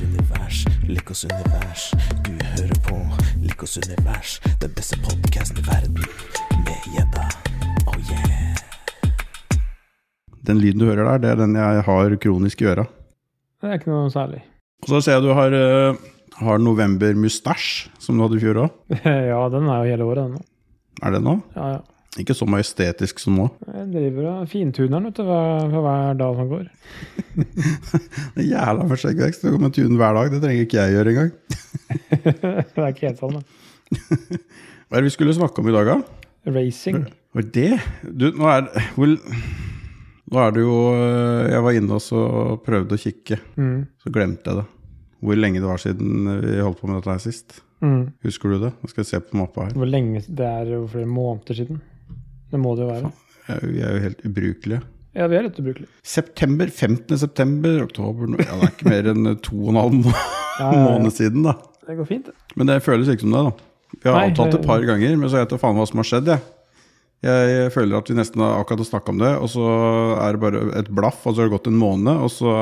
Lykkos univers, Lykkos univers. Du hører på Lykkos univers, den beste podkasten i verden. Med gjedda. Oh yeah. Den lyden du hører der, det er den jeg har kronisk i øra. Det er ikke noe særlig. Og så ser jeg du har, uh, har November Mustache, som du hadde i fjor òg. ja, den er jo hele året, den nå. Er det nå? Ja, ja. Ikke så majestetisk som nå. Jeg driver og fintuner den hver, for hver dag som går. Det er jævla for skjeggvekst. Du kommer tune hver dag. Det trenger ikke jeg gjøre engang. det er ikke helt sånn, da. Hva er det vi skulle snakke om i dag, da? Racing. Var det Du, nå er vel Nå er det jo øh, Jeg var inne og så prøvde å kikke. Mm. Så glemte jeg det. Hvor lenge det var siden vi holdt på med dette her sist. Mm. Husker du det? Nå skal jeg se på mappa her. Hvor lenge Det er jo flere måneder siden. Det må det jo være. Vi er jo helt ubrukelige. Ja, vi er litt ubrukelige. September, 15. september, oktober Ja, det er ikke mer enn to og en halv måned siden, da. Det går fint, det. Men det føles ikke som det, da. Vi har Nei, avtalt det- et par ganger, men så vet jeg faen hva som har skjedd, jeg. Jeg føler at vi nesten har akkurat snakka om det, og så er det bare et blaff, og så har det gått en måned, og så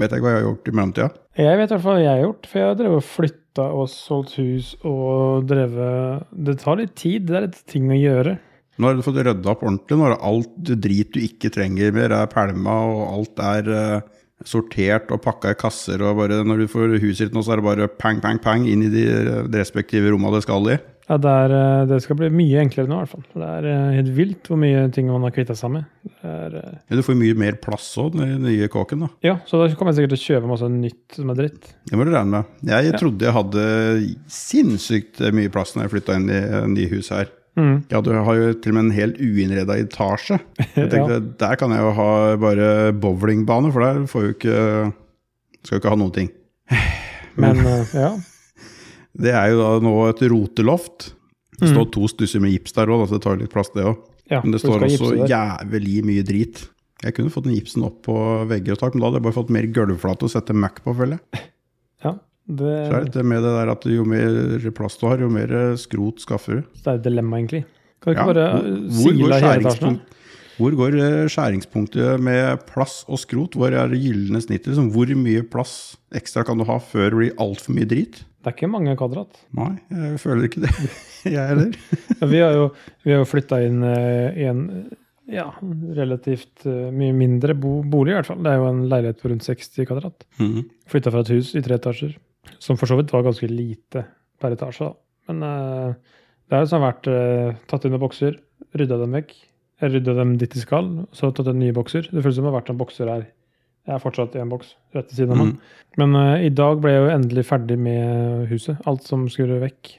vet jeg ikke hva jeg har gjort i mellomtida. Jeg vet i hvert fall hva jeg har gjort, for jeg har drevet og flytta og solgt hus og drevet Det tar litt tid, det er litt ting å gjøre. Nå har du fått rydda opp ordentlig. Nå er det alt drit du ikke trenger mer, er pælma, og alt er uh, sortert og pakka i kasser. Og bare når du får huset ditt nå, så er det bare pang, pang, pang inn i de, de respektive romma det skal i. Ja, det, er, eh, det skal bli mye enklere nå, i hvert fall. Det er eh, helt vilt hvor mye ting man har kvitta seg med. Det er, eh, Ja, du får mye mer plass òg, den nye kåken. da. ja, så da kommer jeg sikkert til å kjøpe masse nytt som er dritt. Det må du regne med. Jeg Ja. trodde jeg hadde sinnssykt mye plass når jeg flytta inn i eh, nye hus her. Mm. Ja, du har jo til og med en helt uinnreda etasje. Jeg tenkte, Der kan jeg jo ha bare bowlingbane, for der får jo ikke Skal jo ikke ha noen ting. Men Men ja. Det er jo da nå et roteloft. Det Mm. står to stusser med gips der òg, så det tar litt plass, det òg. ja Men det står også jævlig mye drit. Jeg kunne fått den gipsen opp på vegger og tak, men da hadde jeg bare fått mer gulvflate å sette Mac på, føler jeg. Ja, det, Så er det med det der at jo mer plass du har, jo mer skrot skaffer du. Så det er et dilemma, egentlig. Kan du ikke Ja, bare hvor- eh, sile hele etasjen? Hvor går eh, skjæringspunktet med plass og skrot? Hvor er det gylne snittet? Liksom? Hvor mye plass ekstra kan du ha før det blir altfor mye drit? Det er ikke mange kvadrat. Nei, jeg føler ikke det. jeg heller. Ja, Vi har jo, vi har jo flytta inn eh, i en ja, relativt eh, mye mindre bo bolig, i hvert fall. Det er jo en leilighet på rundt 60 kvadrat. Mhm. Flytta fra et hus i tre etasjer, som for så vidt var ganske lite per etasje. da. Men uh, det har liksom vært uh, tatt inn med bokser, rydda dem vekk. Jeg rydda dem dit de skal, så tatt inn nye bokser. Det føles som det har vært en bokser her. Jeg er fortsatt i en boks rett ved siden av meg. Mm. Men uh, i dag ble jeg jo endelig ferdig med huset. Alt som skulle vekk.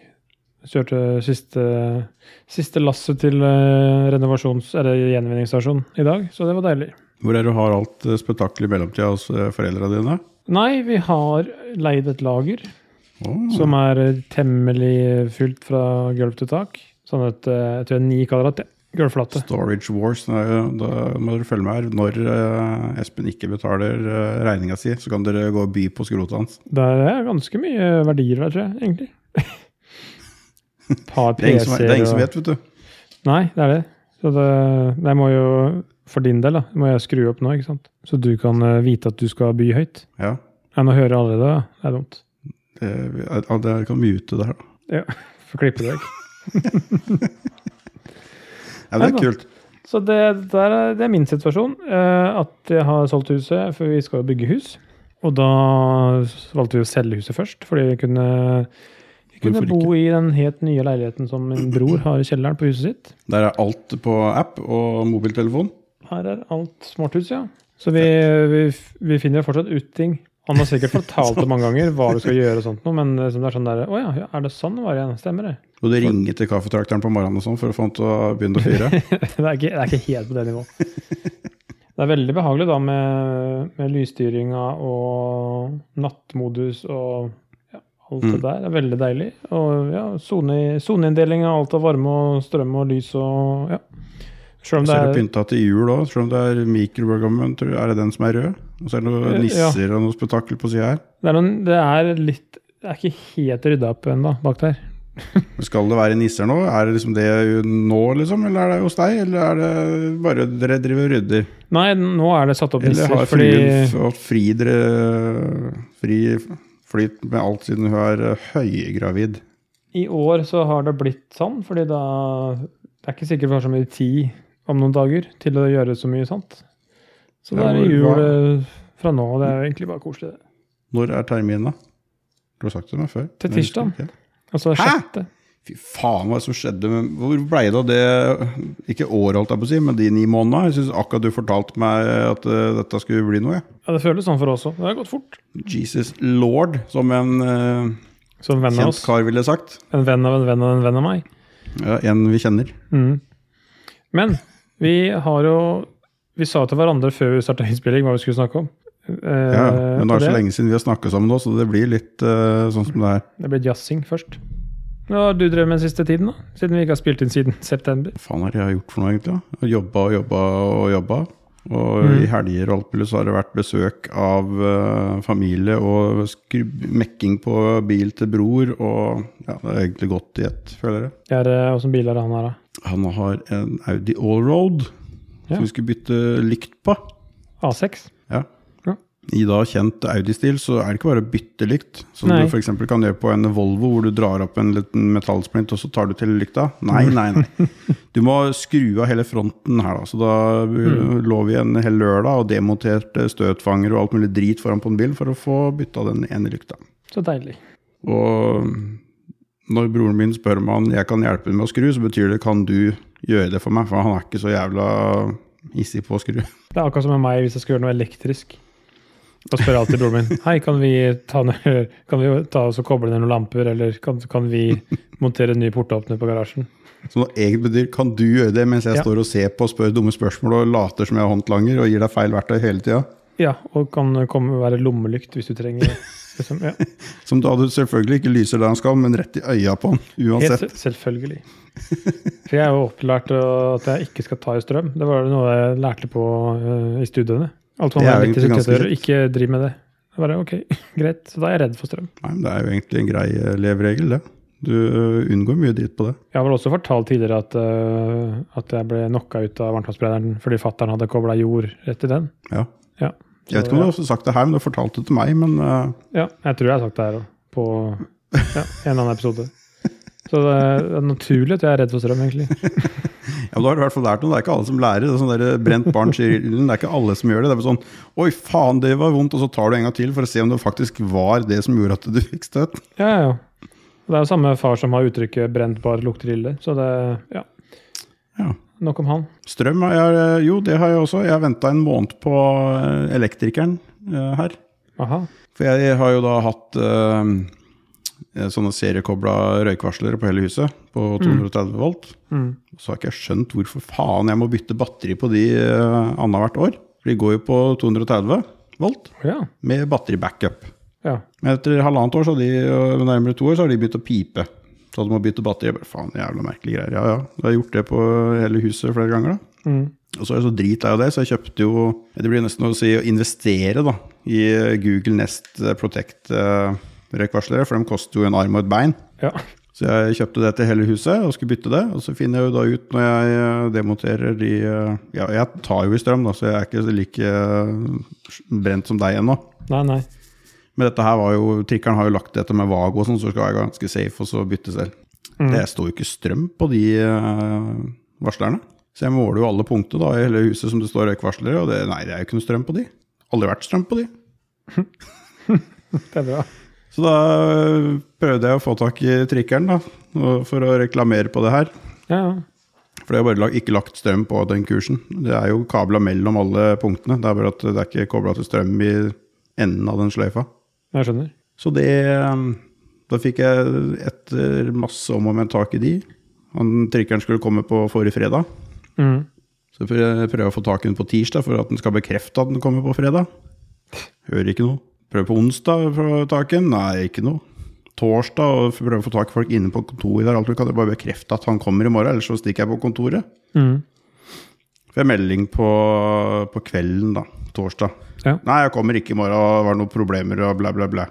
Kjørte siste, siste lasset til renovasjons- eller gjenvinningsstasjon i dag, så det var deilig. Hvor er det du har alt eh, spetakkelet i mellomtida hos eh, foreldra dine? Nei, vi har leid et lager Oh. som er temmelig fylt fra gulv til tak. Sånn at eh, jeg tror det er ni kvadrat gulvflate. Storage Wars. Da må dere følge med her. Når eh, Espen ikke betaler uh, regninga si, så kan dere gå og by på skrotet hans. Det er ganske mye verdier der, tror jeg, egentlig. Par Det er ingen som, det er ingen som vet, vet du. Nei, det er det. Så det, det må jo, for din del, da, må jeg skru opp nå, ikke sant? Så du kan eh, vite at du skal by høyt. Ja, Enn nå hører jeg allerede, da. det er dumt. det, ja, det kan mute det her, da. Får klippe det vekk. Ja, det er kult. Så det, der er, det er min situasjon. eh, At jeg har solgt huset, for vi skal bygge hus. Og da valgte vi å selge huset først, fordi vi kunne, vi kunne bo i den helt nye leiligheten som min bror har i kjelleren på huset sitt. Der er alt på app og mobiltelefon. Her er alt smarthus, ja. Så vi, vi, vi finner fortsatt ut ting. Han har sikkert fortalt det mange ganger hva du skal gjøre, og sånt, noe, men det er sånn der, å ja, er det sånn det var igjen? Stemmer det? Og du ringer til kaffetrakteren på morgenen og sånn for å få han til å begynne å fyre. det, er ikke, det er ikke helt på det nivået. Det er veldig behagelig da med, med lysstyringa og nattmodus og ja, alt det Mm. der. Det er veldig deilig. Og ja, soneinndeling av alt av varme og strøm og lys og ja. Selv om det er pynta til jul òg, selv om det er mikrobølgeovn. Er det den som er rød? Og så er det noen Ja. nisser og noe spetakkel på sida her. det er, noen, det er litt Det er ikke helt rydda opp ennå bak der. Skal det være nisser nå? Er det liksom det nå, liksom? Eller er det hos deg? Eller er det bare dere driver og rydder? Nei, nå er det satt opp nisser. Eller har fruen fått fri, fri flyt med alt siden hun er eh, høygravid. I år så har det blitt sånn, fordi da Det er ikke sikkert vi har så mye tid om noen dager til å gjøre så mye sant. Så det er jul eh, fra nå, og det er egentlig bare koselig. det. Når er terminen, da? Du har sagt det meg før. Til tirsdag. Altså sjette. Fy faen, hva som skjedde med Hvor ble det av det Ikke året, holdt jeg på å si, men de ni månedene? Jeg syns akkurat du fortalte meg at uh, dette skulle bli noe. Ja. Ja, det føles sånn for oss òg. Det har gått fort. Jesus lord, som en uh, som en venn kjent oss. kar ville sagt. En venn av en venn av en venn av meg. Ja, en vi kjenner. Mm. Men vi har jo Vi sa til hverandre før vi starta innspilling hva vi skulle snakke om. Eh, Ja, men det er så lenge siden vi har snakket sammen nå, så det blir litt eh, sånn som det er. Det blir jazzing først. Hva har du drevet med den siste tiden, da? Siden vi ikke har spilt inn siden september? Hva faen er det jeg har gjort for noe, egentlig? Jobba og jobba og jobba. Og Mm. i helger og alt mulig så har det vært besøk av uh, familie og mekking på bil til bror. Og ja, det er egentlig godt i ett, føler jeg. Er, eh, Åssen bil er det han har, da? Han har en Audi Allroad Ja. som vi skulle bytte lykt på. A6? Ja. I da kjent Audi-stil så er det ikke bare å bytte lykt. Som Nei. du f.eks. kan gjøre på en Volvo, hvor du drar opp en liten metallsplint og så tar du til lykta. Nei, nei, nei. Du må skru av hele fronten her, da. Så da mm. lå vi en hel lørdag og demonterte støtfanger og alt mulig drit foran på en bil for å få bytta den ene lykta. Så deilig. Og når broren min spør om han jeg kan hjelpe med å skru, så betyr det kan du gjøre det for meg, for han er ikke så jævla hissig på å skru. Det er akkurat som med meg hvis jeg skal gjøre noe elektrisk. Da spør jeg alltid broren min Hei, kan vi ta, ned, kan vi ta oss og koble ned noen lamper, eller kan, kan vi montere en ny portåpner på garasjen? Som det egentlig betyr, kan du gjøre det mens jeg Ja. står og ser på og spør dumme spørsmål og later som jeg har håndlanger og gir deg feil verktøy hele tida? Ja, og kan komme, være lommelykt hvis du trenger liksom, ja. Som da du selvfølgelig ikke lyser der han skal, men rett i øya på han uansett. Helt selvfølgelig. For jeg er jo opplært at jeg ikke skal ta i strøm. Det var noe jeg lærte på uh, i studiene. Alt man Det er egentlig ganske greit. ikke driv med det. Jeg bare, ok, greit. Så da er jeg redd for strøm. Nei, men Det er jo egentlig en grei eh, leveregel, det. Du eh, unngår mye dritt på det. Jeg har vel også fortalt tidligere at, uh, at jeg ble knocka ut av varmtvannsberederen fordi fattern hadde kobla jord rett i den. Ja. Ja. Jeg vet ikke om du har sagt det her, men du har fortalt det til meg. Men Uh... Ja, jeg tror jeg har sagt det her òg, på ja, en annen episode. Så det er naturlig at jeg er redd for strøm, egentlig. ja, men da har du i hvert fall lært noe. Det er ikke alle som lærer. Det er sånn der brent barn. Det er ikke alle som gjør det. Det er bare sånn Oi, faen, det var vondt. Og så tar du en gang til for å se om det faktisk var det som gjorde at du fikk støt. Ja, ja, Og Det er jo samme far som har uttrykket 'brent bar lukter ille', så det Ja. Ja. Nok om han. Strøm har jeg Jo, det har jeg også. Jeg venta en måned på eh, elektrikeren eh, her. Aha. For jeg har jo da hatt eh, sånne seriekobla røykvarslere på hele huset på 230 volt. Mm. Så har ikke jeg skjønt hvorfor faen jeg må bytte batteri på de uh, annethvert år. For de går jo på 230 volt ja. med batteribackup. ja. Men etter halvannet år, så de, nærmere to år, så har de begynt å pipe. Så du må bytte batteri. Jeg bare, faen, jævla merkelige greier. Ja ja, Da har gjort det på hele huset flere ganger, da. Mm. Og så er jeg så dritlei av det, så jeg kjøpte jo Det blir nesten å si å investere da, i Google Nest Protect eh, røykvarslere, for de koster jo en arm og et bein. ja. Så jeg kjøpte det til hele huset og skulle bytte det. Og så finner jeg jo da ut når jeg eh, demonterer de eh, Ja, jeg tar jo i strøm, da, så jeg er ikke like eh, brent som deg ennå. Nei, nei. Men dette her var jo Trikkeren har jo lagt dette med Vago og sånn, så skal jeg være ganske safe og så bytte selv. Mm. Det står jo ikke strøm på de varslerne. Så jeg måler jo alle punkter da i hele huset som det står røykvarslere, og det, nei, det er jo ikke noe strøm på de. Aldri vært strøm på de. Det er bra. Så da øh, prøvde jeg å få tak i trikkeren da, for å reklamere på det her. Ja. For det har bare ikke lagt strøm på den kursen. Det er jo kabla mellom alle punktene. Det er bare at det er ikke kobla til strøm i enden av den sløyfa. Jeg skjønner. Så det øh, Da fikk jeg etter masse om og men tak i de. Han, trikkeren skulle komme på forrige fredag. Mm. Så jeg prøver å få tak i den på tirsdag for at den skal bekrefte at den kommer på fredag. Hører ikke noe. Prøver på onsdag å få tak i den. Nei, ikke noe. Torsdag og prøve å få tak i folk inne på kontoret der. Alt du kan du bare bekrefte at han kommer i morgen, ellers så stikker jeg på kontoret. Mm. Får jeg melding på, på kvelden, da. Torsdag. Ja. Nei, jeg kommer ikke i morgen, det var noen problemer og bla, bla, bla.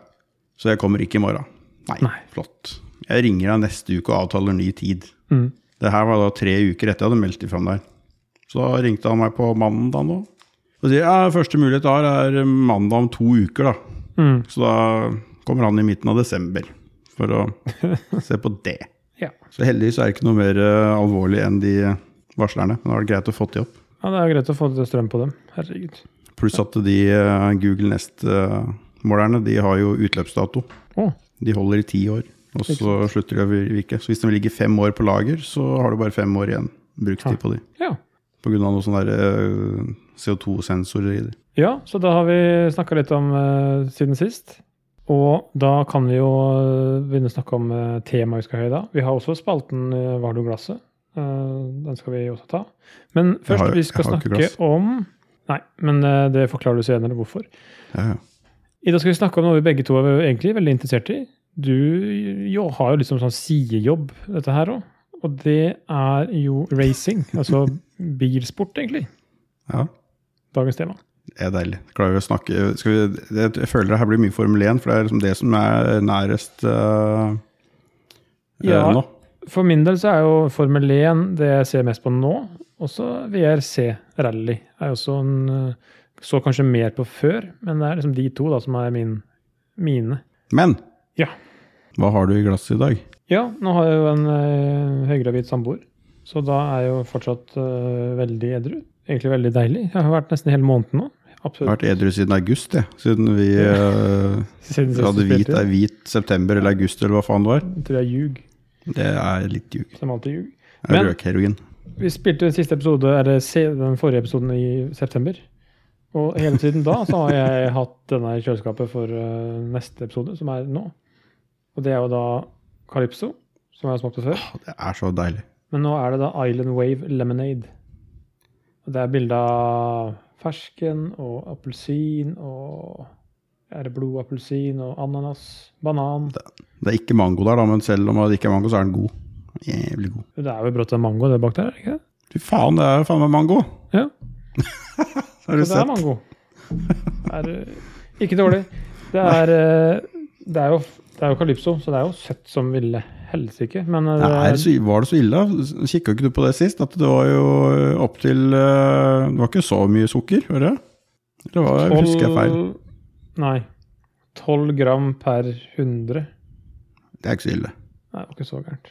Så jeg kommer ikke i morgen. Nei, Nei. flott. Jeg ringer deg neste uke og avtaler ny tid. Mm. Det her var da tre uker etter jeg hadde meldt ifra der. Så da ringte han meg på mandag nå. Og sier ja, første mulighet jeg har er mandag om to uker, da. Mm. Så da kommer han i midten av desember for å se på det. Ja. Så heldigvis er det ikke noe mer eh, alvorlig enn de varslerne. Men da er det greit å få de opp. ja, det er jo greit å få litt strøm på dem. Herregud. Pluss at de eh, Google Nest-målerne de har jo utløpsdato. Oh. De holder i ti år, og så slutter de å virke. Så hvis de ligger fem år på lager, så har du bare fem år igjen brukstid på de. ja. På grunn av noe sånn der, eh, CO2-sensorer i det. Ja, så da har vi snakka litt om uh, siden sist. Og da kan vi jo eh, begynne å snakke om uh, temaet vi skal ha i dag. Vi har også spalten uh, Var du glasset? Den skal vi også ta. Men først, har- vi skal snakke om Nei, men det forklarer du senere hvorfor. Ja, ja. I dag skal vi snakke om noe vi begge to er egentlig veldig interessert i. Du jo, har jo liksom sånn sidejobb, dette her òg. Og det er jo racing. Altså bilsport, egentlig. ja. Dagens tema. Det er deilig. Klarer vi å snakke skal vi, det, Jeg føler det her blir mye Formel 1, for det er liksom det som er nærest uh, Ja. nå. For min del så er jo Formel 1 det jeg ser mest på nå. Også VRC rally er jo også en eh, Så kanskje mer på før, men det er liksom de to da som er min, mine. Men Ja. hva har du i glasset i dag? Ja, nå har jeg jo en uh, høygravid samboer, så da er jeg jo fortsatt uh, veldig edru. Egentlig veldig deilig. Jeg har vært nesten hele måneden nå. Jeg har vært edru siden august, jeg. Siden vi eh, Siden hadde hvit, hvit september eller august, eller hva faen det var. Tror jeg ljug. Det er litt ljug. Som alltid ljug. Det er røkheroin. Vi spilte den siste episode, eller den forrige episoden i september. Og hele tiden da så har jeg hatt denne i kjøleskapet for uh, neste episode, som er nå. Og det er jo da Calypso, som jeg har smakt på før. Det er så deilig. Men nå er det da Island Wave Lemonade. Det er bilde av fersken og appelsin og Er det blodappelsin og ananas? Banan? Det er ikke mango der, da, men selv om det ikke er mango, så er den god. Jævlig god. Det er jo brått en mango det bak der, er ikke det? Fy faen, det er jo faen meg mango! Ja. Har du Så det er mango. Det er ikke dårlig. Det er, eh, det er jo det er jo Calypso, så det er jo søtt som ville helsike. Men det, er det så, var det så ille? Kikka ikke du på det sist? At det var jo opptil Det var ikke så mye sukker, var det? Eller var, tolv- husker jeg feil? Nei. 12 gram per 100. Det er ikke så ille. Nei, det var ikke så gærent.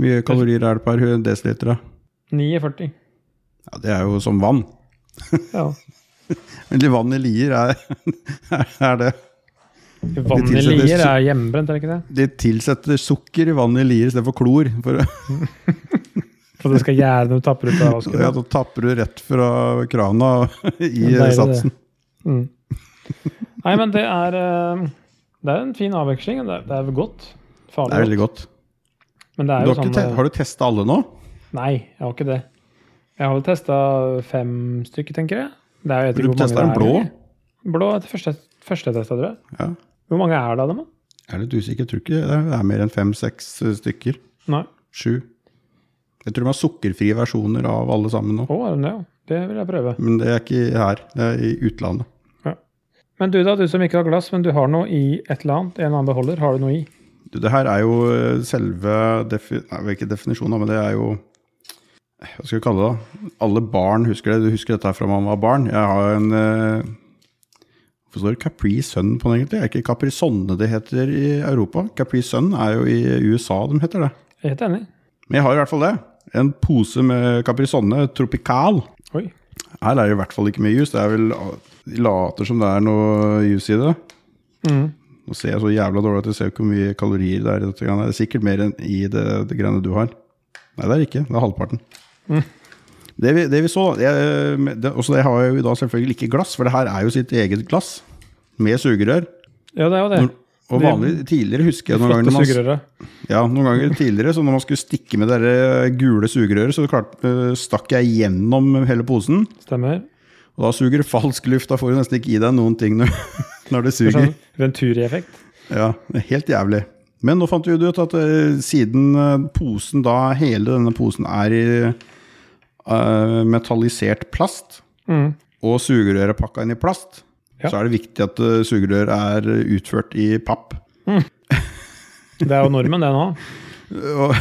mye kalorier er det per desiliter? da? 49. Ja, det er jo som vann. Ja. Men litt vann i lier er, er det. Vann i lier er hjemmebrent, er det ikke det? De tilsetter sukker i vann i lier istedenfor klor. For, For det skal gjære når du tapper ut av vasken. ja, da tapper du rett fra krana i deilig, satsen. Mm. Nei, men det er eh, Det er en fin avveksling. Det er, det er godt. Det er veldig godt. Men det er jo har, sånn eh, har du testa alle nå? Nei, jeg har ikke det. Jeg har vel testa fem stykker, tenker jeg. Det er, jeg Du testa en blå? Blå er det første, første jeg testa, tror jeg. Ja. Hvor mange er det av dem? da? Jeg er litt usikker. Jeg tror ikke det er mer enn fem-seks stykker. Nei. Sju. Jeg tror de har sukkerfrie versjoner av alle sammen nå. Å, er det ja? Det vil jeg prøve. Men det er ikke her. Det er i utlandet. Men du da, du som ikke har glass, men du har noe i et eller annet, en eller annen beholder, har du noe i? Du, det her er jo eh, selve defi Nei, ikke definisjonen, men det er jo Hva skal vi kalle det? da? Alle barn husker det. Du husker dette fra man var barn. Jeg har en eh, Hvorfor står Capri Sun på den, egentlig? Er ikke Capri Sonne det heter i Europa? Capri Sun er jo i USA de heter det. Jeg er helt enig. Men jeg har i hvert fall det. En pose med Capri Sonne Tropical. Oi. Her er det i hvert fall ikke mye jus. Det er vel De later som det er noe jus i det. Mm. Nå ser jeg så jævla dårlig at jeg ser ikke hvor mye kalorier det er i dette. Det er sikkert mer enn i det, det greiene du har. Nei, det er ikke. Det er halvparten. Mm. Det, vi, det vi så det, det, Også det har jo da selvfølgelig ikke glass, for det her er jo sitt eget glass. Med sugerør. Ja, det er jo det. Og vanlig, tidligere husker jeg noen ganger, man, ja, noen ganger tidligere, så når man skulle stikke med det gule sugerøret, så klart, eh, stakk jeg gjennom hele posen. Stemmer. Og da suger det falsk luft. Da får du nesten ikke i deg noen ting når, når det er suger. Sånn Venturi-effekt. Ja, helt jævlig. Men nå fant vi ut at eh, siden eh, posen da, hele denne posen er i eh, metallisert plast, Mm. og sugerøret er pakka inn i plast, Ja. så er det viktig at uh, sugerør er utført i papp. Det er jo normen, det nå. Og,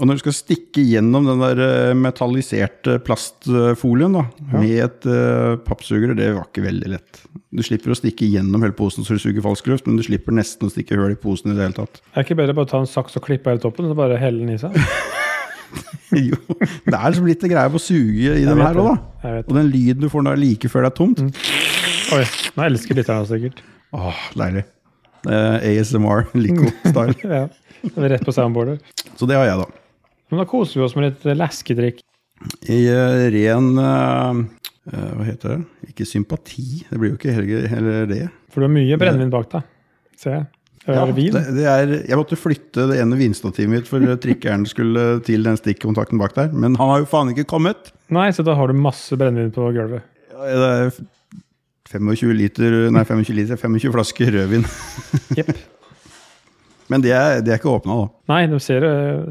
Og når du skal stikke gjennom den der eh, metalliserte plastfolien da, med et uh, pappsugerør, det var ikke veldig lett. Du slipper å stikke gjennom hele posen så du suger falsk luft, men du slipper nesten å stikke hull i posen i det hele tatt. Er ikke bedre bare å ta en saks og klippe hele toppen, og bare helle den i seg? jo, det er liksom litt greie på å suge i den her òg, da. Og den lyden du får når like før det er tomt. Oi, nå elsker lytterne oss sikkert. Åh, deilig. Eh, ASMR, Lico-style. ja. Det er rett på soundboardet. Så det har jeg, da. Men da koser vi oss med litt leskedrikk. I uh, ren uh, Hva heter det? Ikke sympati. Det blir jo ikke heller, heller det. For du har mye brennevin bak deg, ser jeg. Ja, vin. det, det er, jeg måtte flytte det ene vinstativet mitt for trikkeren skulle til den stikkontakten bak der. Men han har jo faen ikke kommet! Nei, så da har du masse brennevin på gulvet. Ja, Det er 25 liter, nei 25 liter, 25 flasker rødvin. Jepp. Men de er, de er ikke åpna, da. Nei, det ser,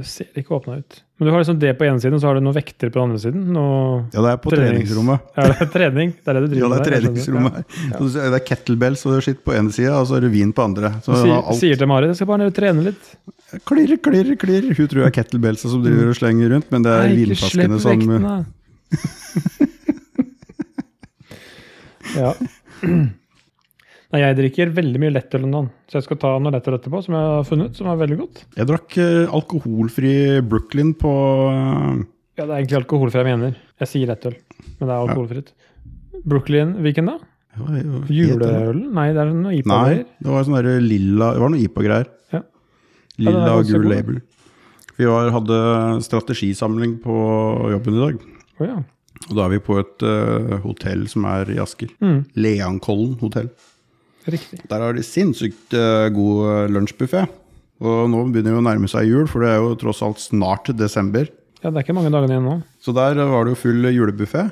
ser ikke åpna ut. Men du har liksom det på ene siden, og så har du noen vekter på den andre siden. Ja, det er på Trenings- treningsrommet. Ja, det er trening. Det er det du Ja, driver er med. Ja, det er treningsrommet her. Så Det er kettlebells og skitt på ene sida, og så er det vin på andre. Så du Sier, sier til Marit jeg skal bare ned og trene litt. klirr, klirr, klirr. Hun tror det er kettlebellsa som driver og slenger rundt, men det er Nei, ikke slipp vekten da. vektene. ja. Nei, jeg drikker veldig mye lettøl om dagen, så jeg skal ta noe lettøl etterpå som jeg har funnet, som er veldig godt. Jeg drakk eh, alkoholfri Brooklyn på eh, Ja, det er egentlig alkoholfri jeg mener. Jeg sier lettøl, men det er alkoholfritt. Brooklyn, hvilken da? Juleølen? Nei, det er noe IPA-greier. det var sånn der lilla Det var noe IPA-greier. Ja. Ja, Lilla er og gul label. Vi var, hadde strategisamling på jobben i dag. Oh, ja. Og da er vi på et uh, hotell som er i Asker. Mm, Leankollen hotell. Riktig. Der har de sinnssykt eh, god uh, lunsjbuffé. Og nå begynner det å nærme seg jul, for det er jo tross alt snart desember. Ja, det er ikke mange dagene igjen nå. Så der eh, var det jo full julebuffé.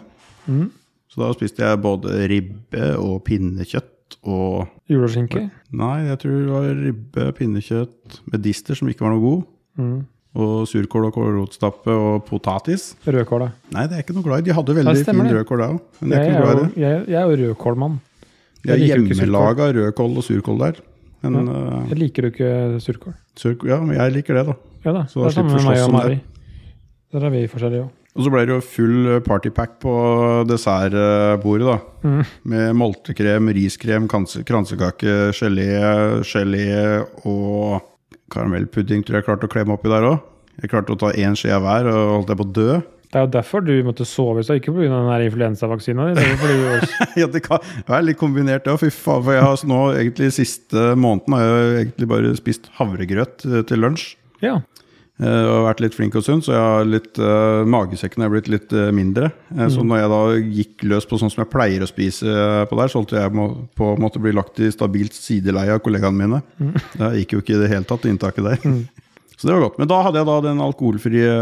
Mm. Så da spiste jeg både ribbe og pinnekjøtt og Juleskinke. Nei, jeg tror det var ribbe, pinnekjøtt, medister som ikke var noe god. Mm. Og surkål og kålrotstappe og potatis. Rødkål, da. Nei, det er ikke noe glad i. De hadde veldig fin rødkål da òg. Jeg jeg, jeg er jo rødkålmann. De har jeg liker hjemmelaga rødkål og surkål der. Men eh, Jeg liker jo ikke surkål. surkål, ja, men jeg liker det, da. Ja da, Så det er samme med meg og Mari. Der er vi forskjellige òg. Og så ble det jo full partypack på dessertbordet, da. Mm. Med moltekrem, riskrem, kransekake, gelé, gelé og karamellpudding tror jeg jeg klarte å klemme oppi der òg. Jeg klarte å ta én skje av hver og holdt jeg på å dø. Det er jo derfor du måtte sove, i stad, ikke pga. influensavaksina di. Ja, det kan være litt kombinert, ja. Fy faen. For jeg har nå egentlig siste måneden har jeg egentlig bare spist havregrøt eh, til lunsj. Ja. Uh, Og vært litt flink og sunn, så jeg har litt, uh, magesekken er blitt litt uh, mindre. Mm. Så når jeg da gikk løs på sånn som jeg pleier å spise på der, så holdt jeg må, på å måtte bli lagt i stabilt sideleie av kollegaene mine. Det gikk jo ikke i det hele tatt, inntaket der. Så det var godt. Men da hadde jeg da den alkoholfrie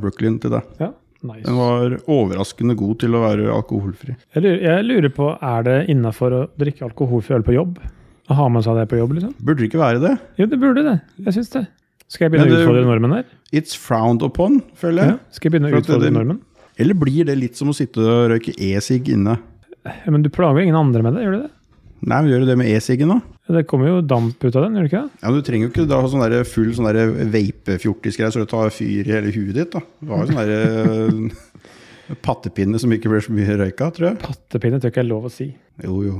Brooklyn til deg. ja. Nice. Den var overraskende god til å være alkoholfri. Jeg lurer, jeg lurer på, er det innafor å drikke alkoholfri øl på jobb? Å ha med seg det på jobb, liksom? Burde det ikke være det? Jo, det burde det. Jeg syns det. Skal jeg begynne det, å utfordre normen her? It's frowned upon, føler Ja. jeg. Skal jeg begynne å utfordre det- normen? Eller blir det litt som å sitte og røyke e-sigg inne? Ja, men du plager jo ingen andre med det, gjør du det? Nei, men gjør du det med e-siggen, da? Det kommer jo damp ut av den, gjør det ikke? Ja, men Du trenger jo ikke da ha sånn der full sånn veipefjortisgreie så du tar fyr i hele huet ditt. da. Du har jo sånn der eh, pattepinne som ikke blir så mye røyka, tror jeg. Pattepinne tror jeg ikke er lov å si. Jo, jo.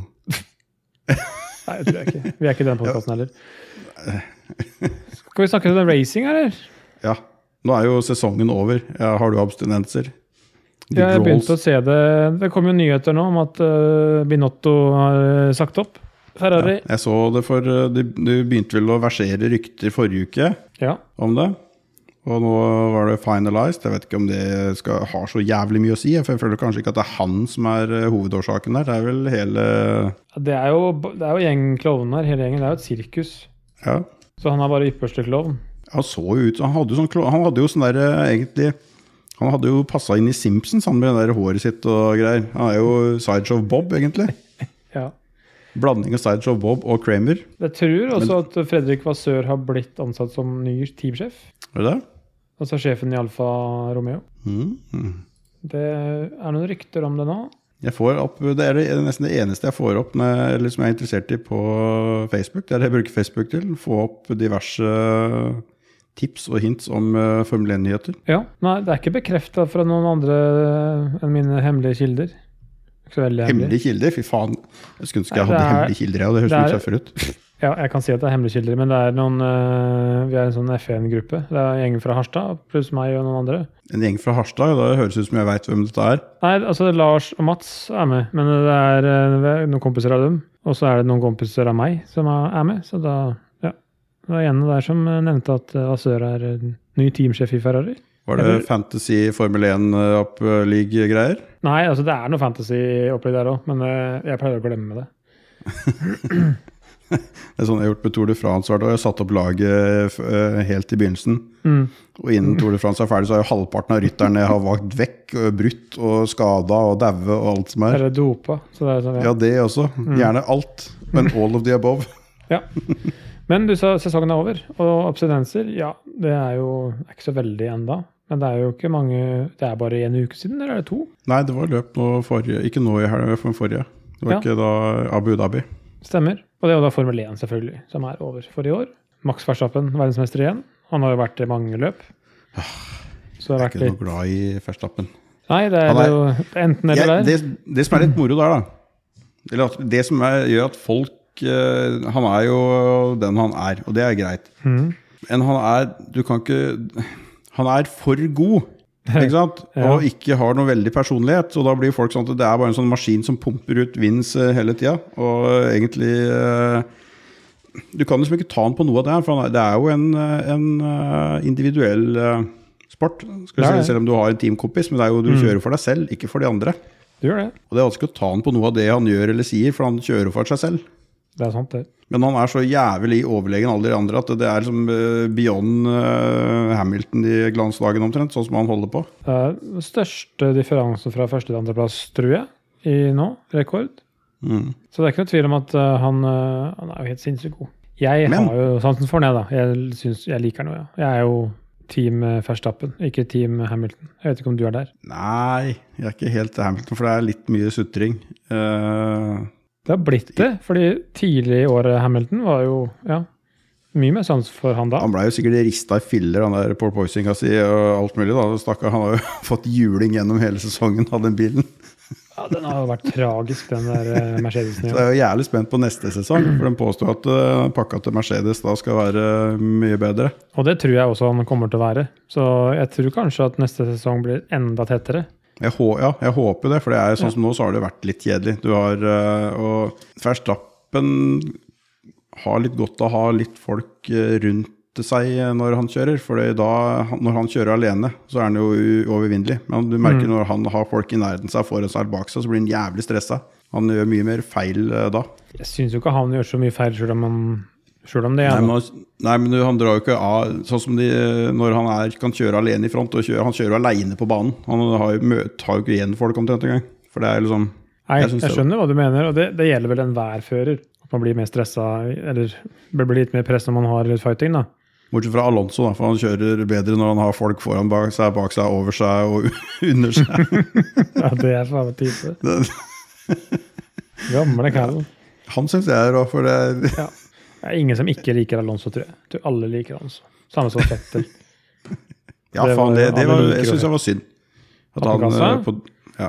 Nei, det tror jeg ikke. Vi er ikke i den podkasten heller. Skal vi snakke om racing, eller? Ja. Nå er jo sesongen over. Ja, har du abstinenser? De Jeg begynte å se det Det kom jo nyheter nå om at uh, Binotto har eh, sagt opp. Ferrari. Jeg så det for du Det de begynte vel å versere rykter forrige uke Ja. om det. Og nå var det finalized. Jeg vet ikke om det skal, har så jævlig mye å si. For jeg føler kanskje ikke at det er han som er eh, hovedårsaken der. Det er vel hele Det er jo, det er jo gjeng klovner hele gjengen. Det er jo et sirkus. Ja. Så han er bare ypperste klovn. Han så jo ut Han hadde jo sånn, han hadde jo sånn der eh, egentlig Han hadde jo passa inn i Simpsons, han med det der håret sitt og greier. Han er jo Sideshow Bob, egentlig. Ja. Blanding av Sideshow Bob og Kramer. Jeg tror også at Fredrik Vassør har blitt ansatt som ny teamsjef. Er det det? Altså sjefen i Alfa Romeo. Mm. Mm. Det er noen rykter om det nå. Jeg får opp, Det er det, nesten det eneste jeg får opp med, eller som jeg er interessert i på Facebook. Det er det jeg bruker Facebook til. Få opp diverse tips og hints om uh, Formel 1-nyheter? Ja. Nei, det er ikke bekrefta fra noen andre enn mine hemmelige kilder. Ikke så veldig hemmelig. Hemmelige kilder? Fy faen. Jeg skulle ønske jeg hadde er- hemmelige kilder. Ja. Det høres det er, er- tøffere ut. Ja, jeg kan si at det er hemmelige kilder, men det er noen uh, Vi er en sånn F1-gruppe. Det er gjengen fra Harstad pluss meg og noen andre. En gjeng fra Harstad, da høres det ut som jeg veit hvem dette er. Nei, altså Lars og Mats er med, men det er uh, noen kompiser av dem. Og så er det noen kompiser av meg som er med, så da. Det var en der som øh, nevnte at Asør er ny teamsjef i Ferrari. Var det Eller- Fantasy Formel 1-oppleague-greier? Nei, altså det er noe fantasy-opplegg der òg, men jeg pleier å glemme det. Det er sånn jeg har gjort med Tour de France. hvert år. Jeg har satt opp laget eh, helt i begynnelsen. Mm. Og innen Tour de France er ferdig, så har jo halvparten av rytterne jeg har valgt vekk. og Brutt og skada og daue og alt som er. Eller dopa. Så det er sånn, Ja, det også. Gjerne alt. Men all of the above. Ja. Men du sa sesongen er over, og abstinenser, ja, det er jo ikke så veldig enda. Men det er jo ikke mange Det er bare en uke siden, eller er det to? Nei, det var løp nå forrige Ikke nå i helga, men forrige. Det var Ja. ikke da Abu Dhabi. Stemmer. Og det er jo da Formel 1, selvfølgelig, som er over for i år. Max Verstappen, verdensmester igjen. Han har jo vært i mange løp. Så det har Jeg er ikke noe glad i Verstappen. Nei, det er, er- jo enten eller Jeg, der. det, det som er litt moro der, da Eller det som er, gjør at folk Han er jo den han er, og det er greit. Mm. Men han er Du kan ikke Han er for god, ikke sant? Ja. Og ikke har noe veldig personlighet. Så da blir folk sånn at det er bare en sånn maskin som pumper ut vins eh, hele tida. Og egentlig eh, Du kan liksom ikke ta han på noe av det her, for han er, det er jo en, eh, en eh, individuell eh, sport. Skal si, selv om du har en teamkompis, men det er jo du Mm. kjører for deg selv, ikke for de andre. Du gjør det. Og det er vanskelig å ta han på noe av det han gjør eller sier, for han kjører for seg selv. Det er sant, det. Men han er så jævlig overlegen alle de andre at det er liksom eh, beyond eh, Hamilton i glansdagen omtrent, sånn som han holder på. Det er den største differansen fra første til andreplass, tror jeg, i nå. Rekord. Mm. Så det er ikke noe tvil om at uh, han, uh, han er jo helt sinnssykt god. Jeg Men- har jo sansen for ham, da. Jeg, synes, jeg liker ham jo, ja. Jeg er jo team-ferstappen, Verstappen, ikke team Hamilton. Jeg vet ikke om du er der. Nei, jeg er ikke helt Hamilton, for det er litt mye sutring. Eh, Det har blitt det, fordi tidlig i året Hamilton var jo ja, mye mer sans for han da. han blei jo sikkert rista i filler, han der Paul Poisinga si, og alt mulig. da. Stakkar, han har jo fått juling gjennom hele sesongen av den bilen. Ja, Den har jo vært tragisk, den der Mercedesen. Ja. Så jeg er jo jævlig spent på neste sesong, for den påstår at eh, pakka til Mercedes da skal være mye bedre. Og det tror jeg også han kommer til å være. Så jeg tror kanskje at neste sesong blir enda tettere. Jeg, ja, jeg håper det, for det er sånn som nå så har det vært litt kjedelig. Du har, eh, og Verstappen har litt godt av å ha litt folk eh, rundt seg når han kjører. For da, når han kjører alene, så er han jo uovervinnelig. Men du merker når han har folk i nærheten seg, foran seg bak seg, så blir han jævlig stressa. Han gjør mye mer feil eh, da. Jeg syns jo ikke han gjør så mye feil, sjøl om, han- selv om det Nei, er men, han- nei, men han drar jo ikke av Sånn som de, når han er, kan kjøre alene i front, og kjøre, han kjører jo aleine på banen. Han har jo, mø- tar jo ikke igjen folk omtrent engang. For det er liksom Nei, Jeg jeg, skjønner det- hva du mener, og det, det gjelder vel enhver fører. At man blir mer stressa, eller blir litt mer press når man har fighting, da. Bortsett fra Alonso, da, for han kjører bedre når han har folk foran bak seg, bak seg, over seg og under seg. Ja, det er faen meg type. Gamle kallen. Han syns jeg er rå, for det Ja. Det er ingen som ikke liker Alonso, tror jeg. Jeg tror alle liker Alonso. Samme som Fettel. Ja, Det faen, det, det var, jeg syns det var synd. At han Pappekassa? eh, på, ja.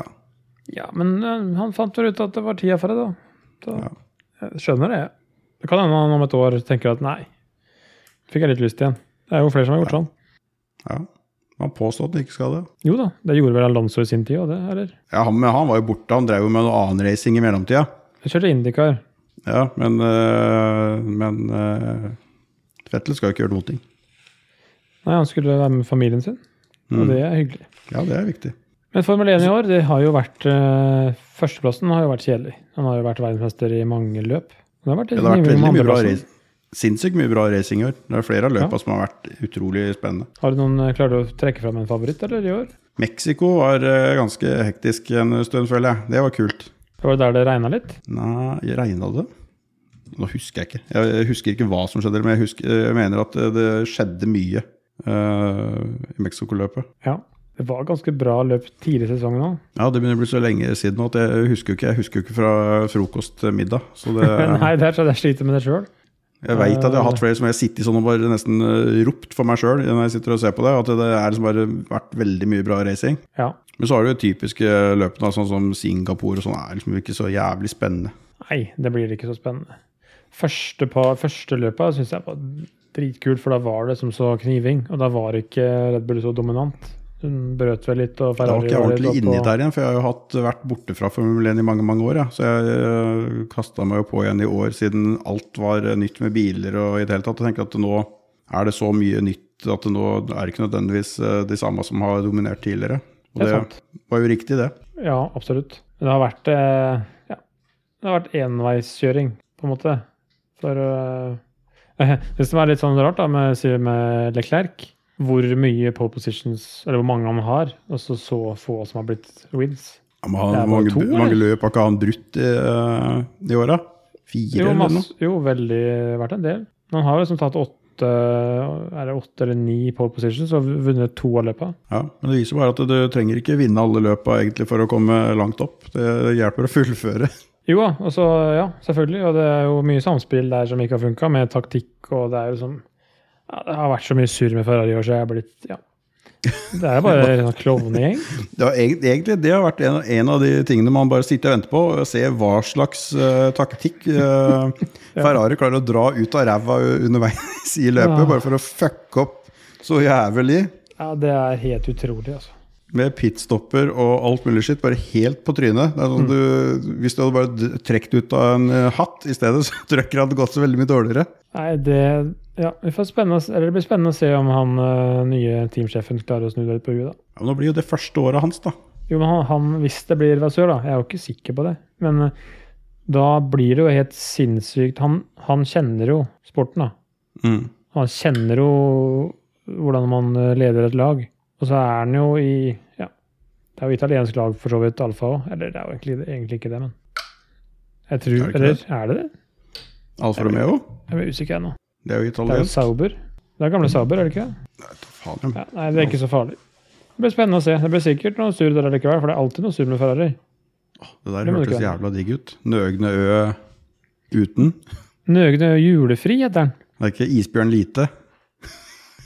Ja, men eh, han fant vel ut at det var tida for det, da. Så Ja. jeg skjønner det. Det kan hende han om et år tenker at nei, fikk jeg litt lyst igjen. Det er jo flere som har gjort sånn. ja. Han påstod at han ikke skal det. Jo da, det gjorde vel Alonso i sin tid òg, det, eller? Ja, han, han var jo borte. Han drev jo med noe annen racing i mellomtida. Jeg kjørte Indycar. Ja, men, øh, men Fettel skal jo ikke gjøre noen ting. Nei, han skulle være med familien sin, og Mm. det er hyggelig. Ja, det er viktig. Men Formel 1 i år, det har jo vært eh, Førsteplassen har jo vært kjedelig. Han har jo vært verdensmester i mange løp. Det har vært, det har vært veldig mye bra race. Sinnssykt mye bra racing i år. Det er flere av løpa som har vært utrolig spennende. Har du noen klart Klarer du å trekke fram en favoritt, eller, i år? Mexico var ganske hektisk en stund, føler jeg. Det var kult. Var det der det regna litt? Nei, regna det? Nå husker jeg ikke. Jeg husker ikke hva som skjedde, men jeg, husker, jeg mener at det, det skjedde mye uh, i Mexico-løpet. Ja. Det var ganske bra løp tidlig i sesongen òg. Ja, det begynner å bli så lenge siden nå at jeg husker jo ikke, jeg ikke fra frokost til middag. Så det, Nei, det er så jeg sliter med det sjøl. Jeg veit at jeg har hatt flere som jeg har sittet sånn og bare nesten eh, ropt for meg sjøl når jeg sitter og ser på det. At det er liksom bare vært veldig mye bra racing. Ja. Men så har du jo typiske løpene, sånn som Singapore og sånn, er liksom ikke så jævlig spennende. Nei, det blir ikke så spennende. Første, første løpet syns jeg var dritkult, for da var det som så kniving. Og da var ikke Red Bull så dominant. Hun brøt vel litt, og Da var Ferrari ikke jeg ordentlig inni der igjen, for jeg har jo hatt, vært borte fra Formel 1 i mange mange år. Ja. Så jeg kasta meg jo på igjen i år, siden alt var eh, nytt med biler og i det hele tatt. Jeg tenker at nå er det så mye nytt at det nå er det ikke nødvendigvis eh, de samme som har dominert tidligere. Og Det det, var jo riktig, det. Ja, absolutt. Men det har vært eh, ja, det har vært enveiskjøring, på en måte. For eh, Det som er litt sånn rart da, med, med Leclerc, hvor mye pole positions, eller hvor mange han har, og så så få som har blitt wins. Ja, men han, mange, to, mange løp har ikke han brutt i, eh, i åra? Fire Jo, eller noe? jo, veldig vært en del. Han har liksom tatt åtte er det åtte eller ni pole positions og vunnet to av løpene. Ja, men det viser bare at du trenger ikke vinne alle løpene egentlig for å komme langt opp. Det hjelper å fullføre. Jo da, og så, ja, selvfølgelig. Og det er jo mye samspill der som ikke har funka, med taktikk, og det er jo liksom ja, Det har vært så mye surr med Ferrari i år, så jeg er blitt Ja. Det er bare en klovnegjeng. Det har egentlig det har vært en, en av de tingene man bare sitter og venter på. og Se hva slags uh, taktikk uh, Ferrari klarer å dra ut av ræva underveis i løpet, Ja. bare for å fucke opp så jævlig. Ja, det er helt utrolig, altså. Med pitstopper og alt mulig skitt, bare helt på trynet. Det sånn du, hvis du hadde bare trukket ut av en eh, hatt i stedet, så tror jeg ikke det hadde gått så veldig mye dårligere. Nei, det Ja, eller det blir spennende å se om han eh, nye teamsjefen klarer å snu det litt på huet, da. Ja, men nå blir jo det første året hans, da. Jo, men han, han, hvis det blir Vasør, da Jeg er jo ikke sikker på det. Men eh, da blir det jo helt sinnssykt Han, han kjenner jo sporten, da. Mm. Han kjenner jo hvordan man eh, leder et lag. Og så er han jo i Ja, det er jo italiensk lag for så vidt, Alfa òg. Eller det er jo egentlig, egentlig ikke det, men Jeg tror Er det ikke Eller det? er det det? Alfa Romeo, Jeg er usikker ennå. Det er jo Det er jo. Sauber. Det er gamle Sauber, er det ikke? Nei, faen, ja. Nei, det er ikke så farlig. Det blir spennende å se. Det blir sikkert noe surr der likevel, for det er alltid noe surr med Ferrari. Det der Det hørtes jævla digg ut. Nøgne ø uten. Nøgne Ø julefri heter den. Det er ikke isbjørn lite.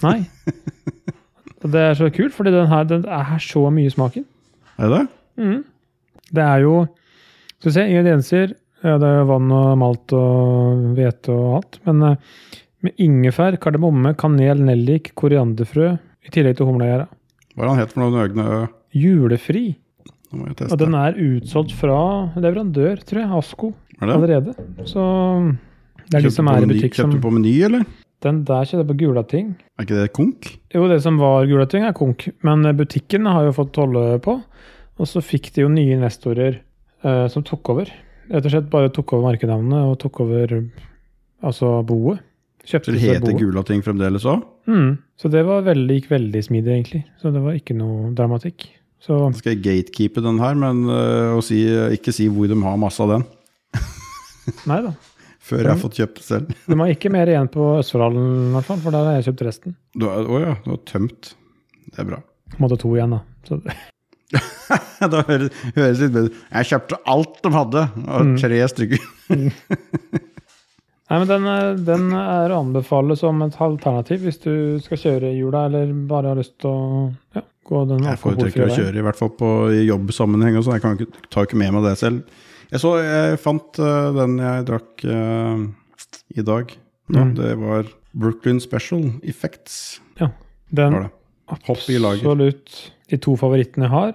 Nei. Det er så kult, fordi den her den er så mye smaken. Er det Mm. Det er jo Skal vi se, ingredienser. Ja, det er jo vann og malt og hvete og alt. Men eh, med ingefær, kardemomme, kanel, nellik, korianderfrø i tillegg til humlegjæra. Hva er han het for noe? Nøgne? Julefri. Nå må jeg Og den er utsolgt fra leverandør, tror jeg. Asko. Er det? Allerede. Så det er de som er i butikk som Kjøpte du på Meny, eller? Den der kjøpte jeg på Gulating. Er ikke det konk? Jo, det som var Gulating, er konk. Men butikken har jo fått holde på. Og så fikk de jo nye investorer eh, som tok over. Rett og slett bare tok over merkenavnet og tok over altså boet. Så Kjøpte det heter. Gulating fremdeles òg? Mm. Så det var veldig, gikk veldig smidig, egentlig. Så det var ikke noe dramatikk. Så skal jeg gatekeepe den her, men uh, si, ikke si hvor de har masse av den. nei da. Før jeg har fått kjøpt det selv. De har ikke mer igjen på Østfoldhallen, i hvert fall, for der har jeg kjøpt resten. Å oh, ja, du har tømt. Det er bra. Måtte to igjen, da. Så, da høres høres litt bedre Jeg kjøpte alt de hadde. Og Mm. tre stykker. Nei, men den, er- den er å anbefale som et alternativ hvis du skal kjøre i jula, eller bare har lyst til å ja, gå den Jeg foretrekker å kjøre, i hvert fall på jobbsammenheng. og sånn. Jeg kan ikke, tar ikke med meg det selv. Jeg så, jeg fant uh, den jeg drakk uh, i dag. Da. Mm. Det var Brooklyn Special Effects. Ja, Den absolutt de to favorittene jeg har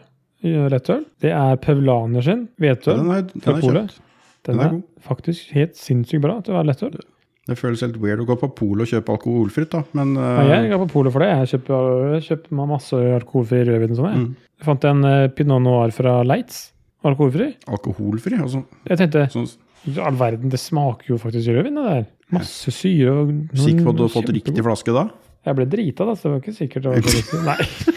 i lettøl, det er Pevlaner sin Ja, hvetøl. den er, den fra er polet. Den den er er faktisk helt sinnssykt bra til å være lettøl. Det føles helt weird å gå på polet og kjøpe alkoholfritt, da. Men uh... Nei, jeg går på polet for det. Jeg kjøper, jeg kjøper masse alkoholfri rødvin. og Sånn, mm, jeg fant en uh, Pinot Noir fra Leitz. Alkoholfri. alkoholfri. Altså, Jeg tenkte sånn, all verden, det smaker jo faktisk rødvin, det der. Masse syre. og sikker på at du har fått riktig flaske da? Jeg ble drita, da, så det var ikke sikkert det var riktig. Nei.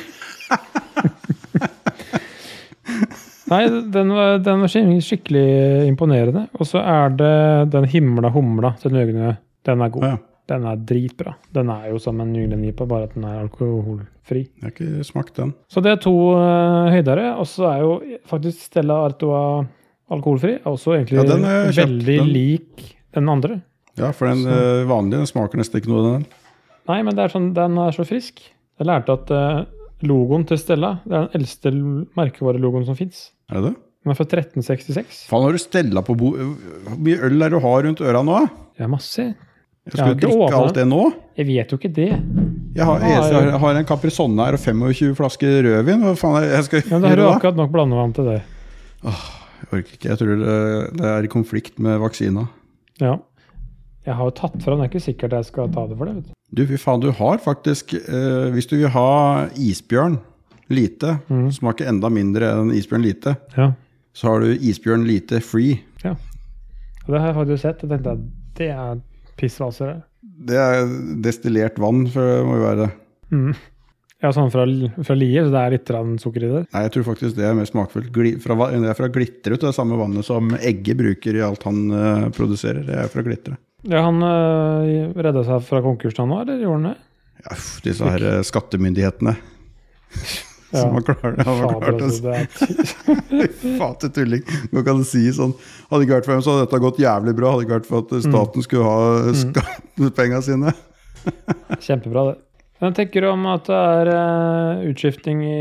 Nei, den var, den var skikkelig- imponerende. Og så er det den himla humla til Nøgne. Den er god. Ja. Den er dritbra. Den er jo som en Nyglen-IPA, bare at den er alkoholfri. Jeg har ikke smakt den. Så det er to uh, høydere. Og så er jo faktisk Stella Artois alkoholfri. Er også egentlig Ja, den har veldig den. lik den andre. Ja, for den uh, vanlige den smaker nesten ikke noe, den. Nei, men det er sånn, den er så frisk. Jeg lærte at uh, logoen til Stella det er den eldste merkevarelogoen som fins. Er det det? Den er fra 1366. Faen, har du stella på bo... Hvor mye øl er det du har rundt øra nå? Ja, masse. Jeg Jeg skal du ikke drikke alt det nå? Jeg vet jo ikke det. Jeg har, jeg, har en Caprisonne her og 25 flasker rødvin. Hva faen er jeg skal Ja, Da har du akkurat nok blandevann til det. Jeg orker ikke. Jeg tror det, det er i konflikt med vaksina. Ja. Jeg har jo tatt fram, det er ikke sikkert jeg skal ta det for det. vet du. Du, fy faen, du har faktisk eh, Hvis du vil ha isbjørn lite, mm. smaker enda mindre enn isbjørn lite, Ja. så har du isbjørn lite free. Ja. Og det har jeg faktisk sett. Jeg tenkte at det er pissvaser. Det er destillert vann, for det må jo være det. Mm. Ja, sånn fra, fra Lier, så det er litt sukker i det. Nei, jeg tror faktisk det er mer smakfullt. Gli, fra, det er fra Glitterud, det er samme vannet som Egge bruker i alt han uh, produserer. Det er fra Glitterud. Ja, Han uh, redda seg fra konkursen han nå, eller gjorde han det? Ja, disse her uh, skattemyndighetene Ja. som har klart, har klart å altså, det er til tulling. Nå kan du si sånn Hadde ikke vært for dem, så hadde dette gått jævlig bra. Hadde ikke vært for at staten skulle ha skattepengene sine. kjempebra, det. Hva tenker du om at det er uh, utskifting i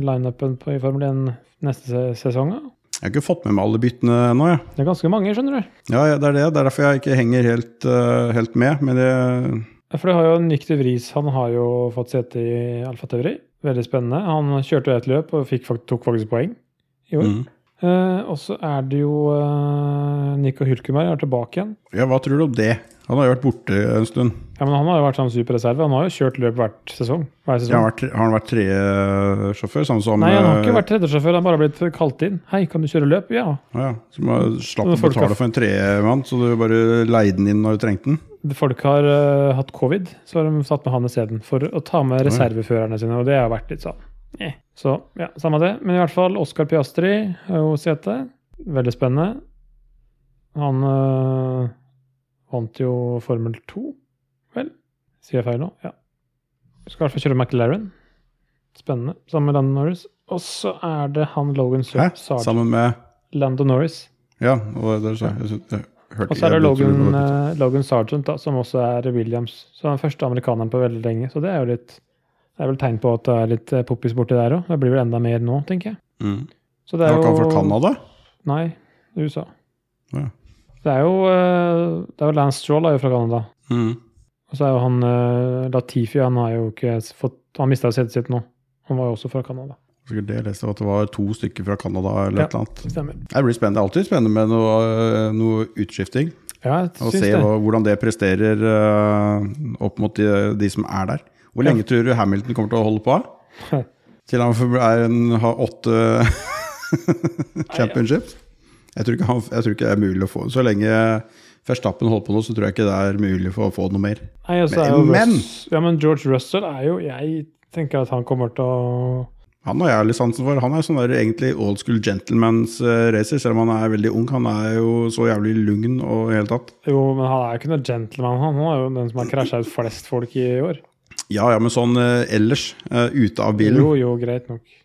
lineupen i Formel 1 neste sesong? da? Jeg har ikke fått med meg alle byttene ennå, Ja. Det er ganske mange, skjønner du. Ja, ja, det er det. Det er derfor jeg ikke henger helt, uh, helt med. Men det Ja, For du har jo Nick de Vries, han har jo fått sete i Alfa Tauri. Veldig spennende. Han kjørte et løp og fikk, tok faktisk poeng i år. mm. Eh, og så er det jo eh, Nico Hülkeberg er tilbake igjen. Ja, hva tror du om det? Han har jo vært borte en stund. Ja, men Han har jo vært sånn superreserve. Han har jo kjørt løp hvert sesong. Hver Ja, sesong. har, han vært, har han vært tredjesjåfør? Sånn som Nei, han har ikke vært vært tredjesjåfør. Han har bare blitt kalt inn. 'Hei, kan du kjøre løp?' Ja. Ja, så har slapp å betale for en tredjemann, så du bare leide den inn når du trengte den? Folk har uh, hatt covid, så har de satt med han isteden. For å ta med reserveførerne sine, og det har vært litt sånn eh. Så ja, samme det. Men i hvert fall, Oscar Piastri har jo sete. Veldig spennende. Han uh, vant jo Formel 2, vel? Sier jeg feil nå? Ja. Skal i hvert fall kjøre McLaren. Spennende. Sammen med Landon Norris. Og så er det han Logan? Sargent. Sammen med Landon Norris. Ja, og det er jeg. jeg. synes- Og så er det Logan, det. eh, Logan Sargent, da, som også er Williams. Så den første amerikaneren på veldig lenge. Så det er jo litt Det er vel tegn på at det er litt eh, poppis borti der òg. Det blir vel enda mer nå, tenker jeg. Mm. Så det Er han jo fra Canada? Nei, USA. Ja. Det er jo eh, Det er jo Lance Stroll er jo fra Canada. Mm. Og så er jo han Latifi, han har jo ikke fått Han mista jo setet sitt nå. Han var jo også fra Canada. Sikkert det jeg leste at det var to stykker fra Canada eller Ja. et eller annet. Stemmer. Det blir spennende. Det er alltid spennende med noe, øh, noe utskifting. Ja, jeg Og se det. hvordan det presterer uh, opp mot de, de som er der. Hvor Ja. lenge tror du Hamilton kommer til å holde på? Til han er en, har åtte championships? Jeg tror, ikke han, jeg tror ikke det er mulig å få Så lenge Verstappen holder på nå, så tror jeg ikke det er mulig for å få noe mer. Nei, jo men- Russ, Ja, men George Russell er jo Jeg tenker at han kommer til å Han har jeg litt sansen for. Han er sånn der egentlig old school gentleman's øh, racer, selv om han er veldig ung. Han er jo så jævlig lugn og i hele tatt. Jo, men han er jo ikke noe gentleman. Han Han er jo den som har krasja ut flest folk i år. Ja, ja, men sånn øh, ellers, øh, ute av bilen. Jo, jo, greit nok.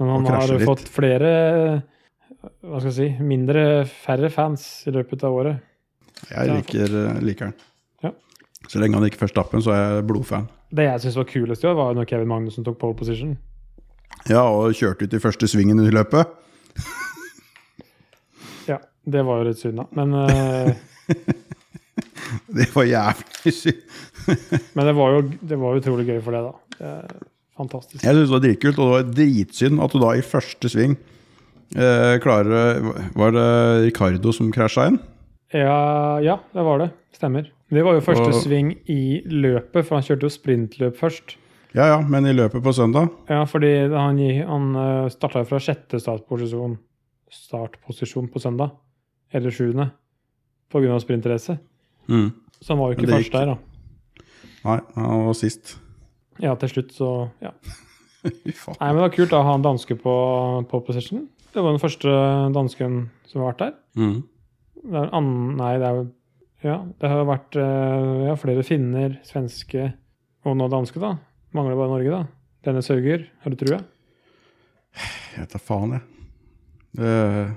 Men han har jo litt. fått flere Hva skal jeg si mindre, færre fans i løpet av året. Jeg liker, liker han. Så lenge han ikke først stappen, så er jeg blodfan. Det jeg syns var kulest i år, var når Kevin Magnussen tok pole position. Ja, og kjørte ut i første svingen i løpet. Ja, det var jo litt synd, da. Men, uh... Det var jævlig synd. men det var jo det var utrolig gøy for det, da. Det fantastisk. Jeg synes det var dritkult, og det var dritsynd at du da i første sving eh, klarer Var det Ricardo som krasja inn? Ja, ja, det var det. Stemmer. Det var jo første Og- sving i løpet, for han kjørte jo sprintløp først. Ja ja, men i løpet på søndag Ja, fordi han, han starta fra sjette startposisjon, startposisjon på søndag. Eller sjuende. På grunn av sprintrace. mm. Så han var jo ikke først gikk- der, da. Nei, han var sist. Ja, til slutt, så ja. Nei, men det var kult å ha en danske på, på position. Det var den første dansken som har vært der. Mm. Det er an, nei, det er jo Ja, det har jo vært eh, ja, flere finner, svenske og nå danske, da. Mangler bare Norge, da. Denne sørger, har du trua? Jeg da faen, jeg. Uh,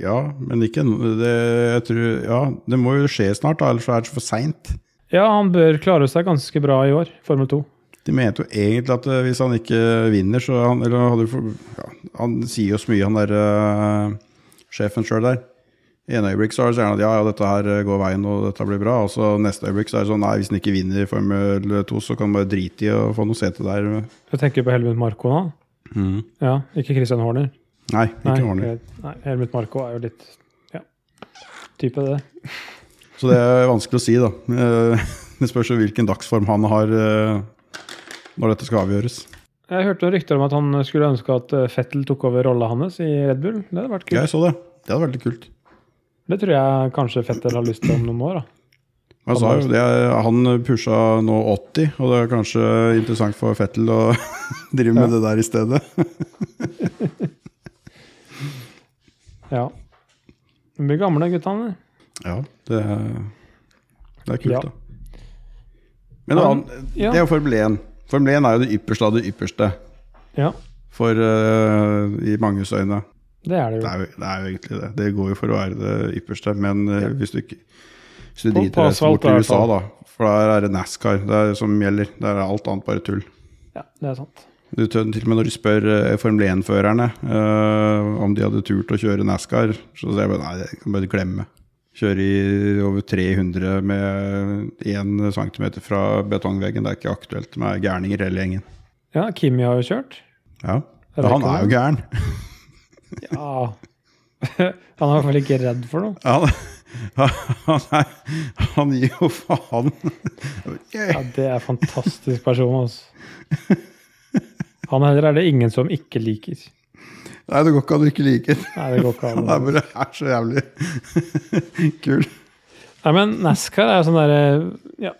Ja, men ikke det, jeg tror, ja, det må jo skje snart, da, ellers er det for seint. Ja, han bør klare seg ganske bra i år, Formel 2. De mente jo egentlig at eh, hvis han ikke vinner, så han, eller hadde ja, Han sier jo så mye, han der uh, sjefen sjøl der. I en øyeblikk så er det så gjerne at ja, ja, dette her eh, går veien og dette blir bra. Og så neste øyeblikk så er det sånn nei, hvis han ikke vinner i Formel 2, så kan han bare drite i å få noe sete der. Jeg tenker på Helmut Marko nå. Ja, ikke Christian Horner. Nei, ikke Nei, Horner. Nei, Helmut Marko er jo litt ja, type det. Så det er vanskelig å si, da. Eh, Det spørs jo hvilken dagsform han har eh, når dette skal avgjøres. Jeg hørte rykter om at han skulle ønske at Fettel tok over rolla hans i Red Bull. Det hadde vært kult. Jeg så det. Det hadde vært litt kult. Det tror jeg kanskje Fettel har lyst til om noen år. da. Han, det han pusha nå 80, og det er kanskje interessant for Fettel å drive med Ja. det der i stedet. Ja. De blir gamle, guttene. Ja, det, er- det er kult, Ja. da. Men ja. det er jo Formel 1. Formel 1 er jo det ypperste av det ypperste Ja, for, uh, i manges øyne. Det er det Det jo. er, jo, det er jo egentlig det. Det går jo for å være det ypperste, men ja. hvis du ikke hvis du driter asfalt bort til USA, fall. da, for der er det NASCAR det er som gjelder. Der er alt annet bare tull. Ja, det er sant. Du, til og med når du spør eh, Formel 1-førerne eh, om de hadde turt å kjøre NASCAR, så sier jeg bare nei, det kan bare glemme. Kjøre i over 300 med 1 cm fra betongveggen, det er ikke aktuelt med gærninger hele gjengen. Ja, Kimi har jo kjørt. Ja, Han er jo det? gæren. Ja. Han er i hvert fall ikke redd for noe. Han, han, er, han gir jo faen. Ja, Det er en fantastisk person, altså. Han heller er det ingen som ikke liker. Nei, det går ikke an å ikke like. Nei, det går ikke Han er bare er så jævlig kul. Nei, men NASCAR er sånn derre ja.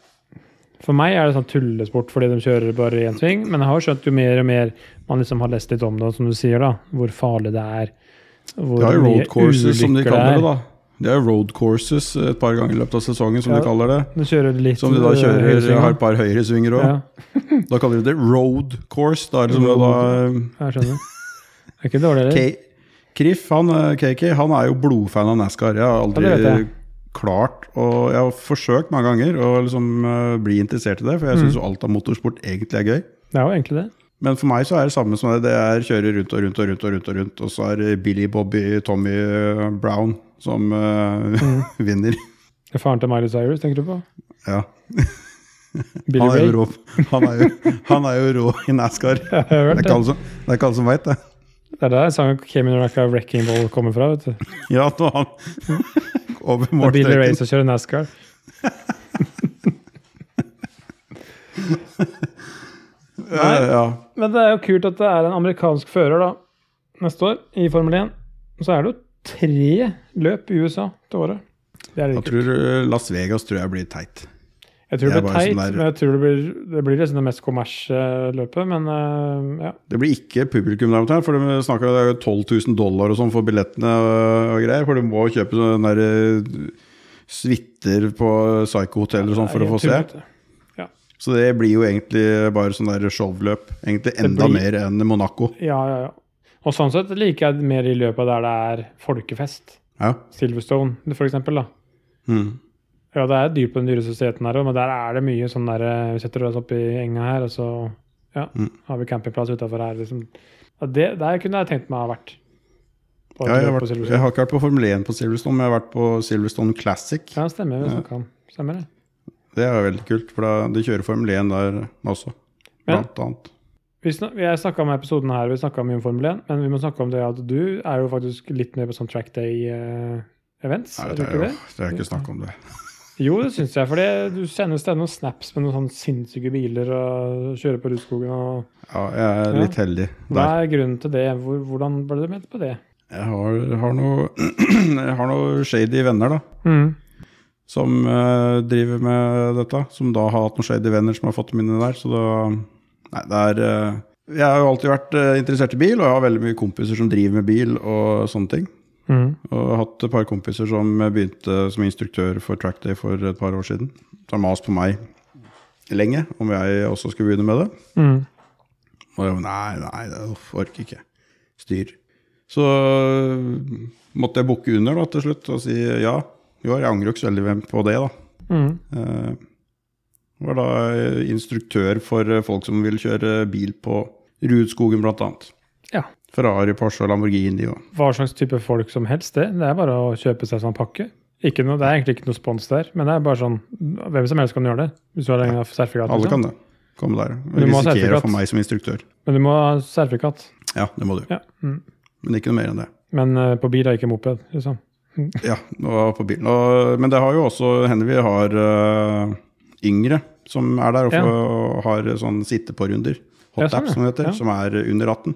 For meg er det sånn tullesport fordi de kjører bare én sving, men jeg har skjønt jo mer og mer man liksom har lest litt om det, som du sier, da, hvor farlig det er. Hvor Det er jo road courses, som de kaller det. da. Det er road courses et par ganger i løpet av sesongen, som Ja. de kaller det. Som de da kjører, og har et par høyresvinger òg. Ja, Da kaller de det road course. Da er det som Road. da jeg skjønner. Det er ikke dårlig, eller? Kriff, han, eh, KK, han er jo blodfan av NASCAR. Jeg har aldri Ja, det klart og Jeg har forsøkt mange ganger å liksom eh, bli interessert i det, for jeg Mm. syns jo alt av motorsport egentlig er gøy. Det er jo egentlig det. Men for meg så er det samme som det. Det er kjøre rundt og rundt og rundt, og rundt, og rundt. Og så er det Billy Bobby Tommy eh, Brown som uh, Mm. vinner. Det er faren til Miley Cyrus, tenker du på? Ja. Billy Han er, jo rå, han, er jo, han er jo rå i NASCAR. Det er ikke det. alle som, det er som veit det. Det er der sangen Came in like a Wrecking Ball kommer fra. vet du. Ja, nå han over er Billy Ray som kjører NASCAR. Ja, ja. Men det er jo kult at det er en amerikansk fører da, neste år i Formel 1. Så er det jo tre løp i USA til året. Det er litt kult. tror eh, Las Vegas tror jeg blir teit. Jeg tror det blir teit, sånn der- men jeg tror det blir, det blir liksom det mest kommersielle-løpet. Men uh, ja. Det blir ikke publikum der, her, for de snakker er jo 12 000 dollar og sånn for billettene og, og greier. For du må kjøpe sånne der eh, suiter på Psycho-hoteller og sånn for å få se. tullete. Så det blir jo egentlig bare sånn der showløp. Egentlig enda blir- mer enn Monaco. Ja, ja, ja. Og sånn sett liker jeg mer i løpet der det er folkefest. Ja. Silverstone, for eksempel. da. Mm. Ja, det er dyrt på den dyre sosieteten her òg, men der er det mye sånn der eh, Vi setter oss opp i enga her, og så ja, Mm. har vi campingplass utafor her. Liksom. Ja, det, der kunne jeg tenkt meg å ha vært. Ja, jeg, har vært, jeg har ikke vært på Formel 1 på Silverstone, men jeg har vært på Silverstone Classic. Ja, stemmer. Vi Ja. Stemmer det. Det er veldig kult, for da, de kjører Formel 1 der også. Men- Blant annet. Vi snak, jeg snakka om episoden her, vi snakka mye om Formel 1, men vi må snakke om det at du er jo faktisk litt mer på sånn track day-events. Nei, er det, er det? jo, det er ikke snakk om det. Jo, det syns jeg. For du sender stadig noen snaps med noen sånne sinnssyke biler og kjører på Rudskogen. og Ja, jeg er Ja. litt heldig Hva er grunnen til det? Hvordan ble du med på det? Jeg har, har noen noe shady venner, da. Mm. Som uh, driver med dette. Som da har hatt noen shady venner som har fått dem inn der. Så da Nei, det er uh, Jeg har jo alltid vært eh, interessert i bil, og jeg har veldig mye kompiser som driver med bil og sånne ting. Mm. Og hatt et par kompiser som begynte som instruktør for Trackday for et par år siden. Så har mast på meg lenge om jeg også skulle begynne med det. Mm. Og jeg nei, nei, det uff, orker ikke. Styr. Så måtte jeg bukke under da, til slutt og si ja. Jo, jeg angrer jo ikke så veldig på det, da. Mm. Eh, var da eh, instruktør for eh, folk som vil kjøre bil på Rudskogen, blant annet. Ja. Ferrari, Porsche og Lamborghini. Og. Hva slags type folk som helst, det. Det er bare å kjøpe seg sånn pakke. Ikke noe, det er egentlig ikke noe spons der, men det er bare sånn Hvem som helst kan gjøre det. Hvis du har ja. sertifikat. Alle liksom. kan det. Komme der. Risikere for meg som instruktør. Men du må ha sertifikat. Ja, det må du. Ja. Mm. Men ikke noe mer enn det. Men uh, på bil er ikke moped. liksom. Ja, og på bilen. Og, men det har jo også hender vi har uh, yngre som er der og Ja. får, har sånn sitte-på-runder. Hot sånn, ja. som det heter. Ja. Som er under 18.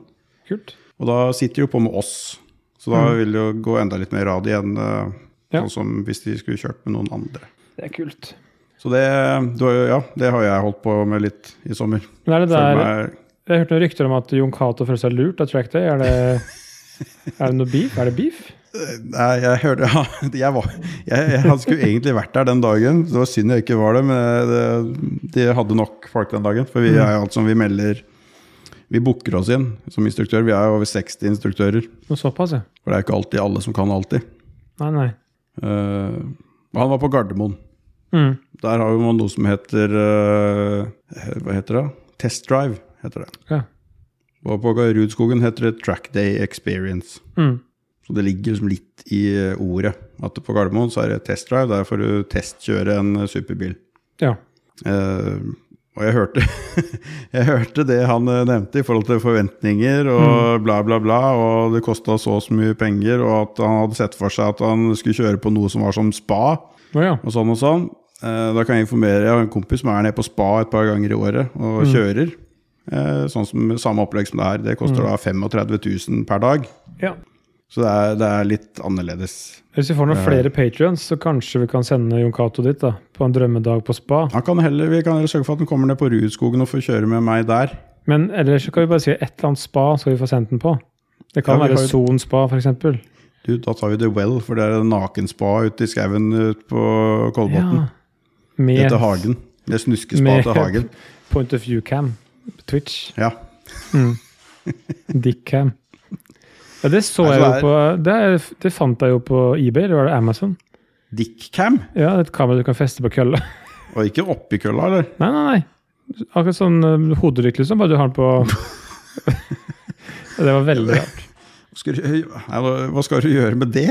Kult. Og da sitter de jo på med oss. Så da Mm. vil det jo gå enda litt mer rad igjen, uh, Ja. sånn som hvis de skulle kjørt med noen andre. Det er kult. Så det, du ja, det har jeg holdt på med litt i sommer. Men er det der, meg, Jeg hørte noen rykter om at Jon Cato føler seg lurt av Track Day. Er det, er det noe beef? Er det beef? Nei, jeg hørte ja, jeg, var, jeg, Han skulle egentlig vært der den dagen. Det var synd jeg ikke var det, men det, de hadde nok folk den dagen. For vi Mm. er alt som vi melder Vi booker oss inn som instruktør. Vi er over 60 instruktører. Og såpass, ja. For det er ikke alltid alle som kan alltid. Nei, nei. Uh, han var på Gardermoen. Mm. Der har man noe som heter uh, Hva heter det? Test Drive, heter det. Ja. Og på Rudskogen heter det Track Day Experience. Mm. Så det ligger liksom litt i ordet. At på Gardermoen så er det test drive. Der får du testkjøre en superbil. Ja. Uh, og jeg hørte, jeg hørte det han eh, nevnte i forhold til forventninger og bla, bla, bla. Og det kosta så og så mye penger, og at han hadde sett for seg at han skulle kjøre på noe som var som spa. Oh, ja. og sånn og sånn. Eh, da kan jeg informere, jeg har en kompis som er nede på spa et par ganger i året og kjører. Eh, sånn som samme opplegg som det her. Det koster da 35 000 per dag. ja. Så det er, det er litt annerledes. Hvis vi får noen flere patrions, så kanskje vi kan sende Jon Cato dit da, på en drømmedag på spa. Han kan heller, vi kan heller sørge for at han kommer ned på Rudskogen og får kjøre med meg der. Men ellers så kan vi bare si et eller annet spa skal vi få sendt den på. Det kan Ja, være Son spa, eksempel. Du, da tar vi The Well, for det er en nakenspa ute i skauen ute på Kolbotn. Ja. Med Det Hagen. Det er snuskespa til Hagen. point of view cam. Twitch. Ja. Dick cam. Ja, det så jeg jo på det, det fant jeg jo på eBay, eller var det Amazon? Dickcam. Ja, et kamera du kan feste på kølla. Og ikke oppi kølla, eller? Nei, nei, nei. Akkurat sånn uh, hodelykt, liksom. Bare du har den på Det var veldig rart. Hva skal, du, hva- skal du gjøre med det?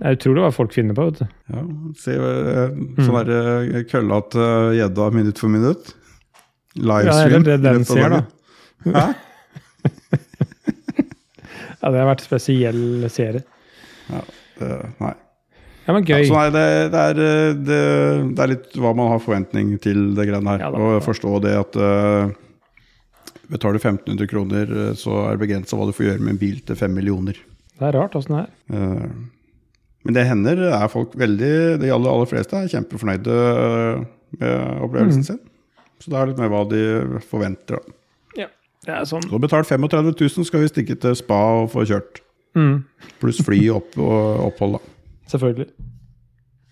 Jeg tror det var folk finner på, vet du. Ja, se eh, sånn der eh, kølla til gjedda minutt for minutt. Ja, det er det den sier ser, da. Hæ? Ja, det har vært spesiell serie. Eh, nei. Ja, men gøy. så nei, det, det, er, det, det er litt hva man har forventning til det greiene her. Ja, da. og forstå det at uh, betaler du 1500 kroner, eh, så er det begrensa hva du får gjøre med en bil til 5 millioner. Det er rart åssen det er. Uh, men det hender er folk veldig De aller, aller fleste er kjempefornøyde med opplevelsen Mm. sin. Så det er litt mer hva de forventer. da. Ja, det er sånn. Så betalt 35 000 skal vi stikke til spa og få kjørt. Mm. Pluss fly opp og opphold, da. Selvfølgelig.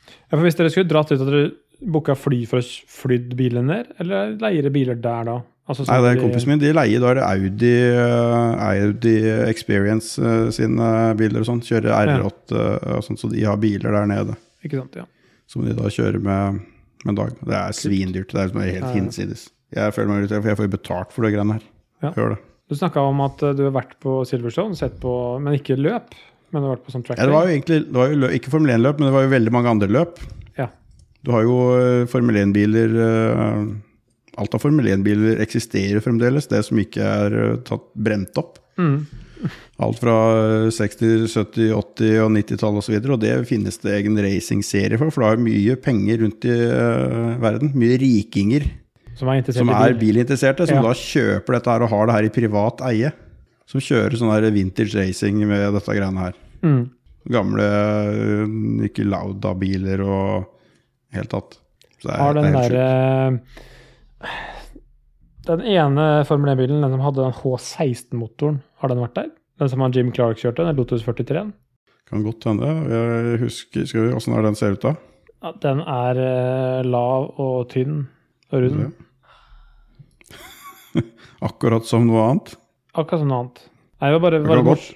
Ja, for Hvis dere skulle dratt ut, hadde dere booka fly for å flydd bilen ned, eller leier dere biler der da? Altså, Nei, sånn det er kompisen min. De leier da er det Audi, eh, Audi Experience eh, sine biler og sånn. Kjører R8 ja. og sånn, så de har biler der nede. Ikke sant, ja. Som de da kjører med, med en dag. Det er svindyrt. Det er helt hinsides. Jeg føler meg irritert, for jeg får jo betalt for de greiene her. Ja. Gjør det. Du snakka om at eh, du har vært på Silverstone, sett på, men ikke løp. Men du har vært på sånn track Ja, det var jo egentlig det var jo løp, ikke Formel 1-løp, men det var jo veldig mange andre løp. Ja. Du har jo eh, Formel 1-biler eh, Alt av Formel 1-biler eksisterer fremdeles, det som ikke er tatt brent opp. Mm. Alt fra eh, 60-, 70-, 80- og 90-tallet osv. Og, så og det finnes det egen racingserie for, for det er mye penger rundt i verden. Mye rikinger Som er som er bil. bilinteresserte, som Ja. da kjøper dette her og har det her i privat eie. Som kjører sånn her vintage racing med dette greiene her. Mm. Gamle eh, Lauda-biler og helt tatt. Så det er- Har den er derre Den ene Formel 1-bilen, den som hadde den H16-motoren, har den vært der? Den som han Jim Clark kjørte, den Lotus 43? Kan godt hende. Jeg husker Skal vi, Åssen er den ser ut, da? Ja, den er eh, lav og tynn og rund. Akkurat som noe annet. Akkurat som noe annet. Nei, det var bare, bare godt-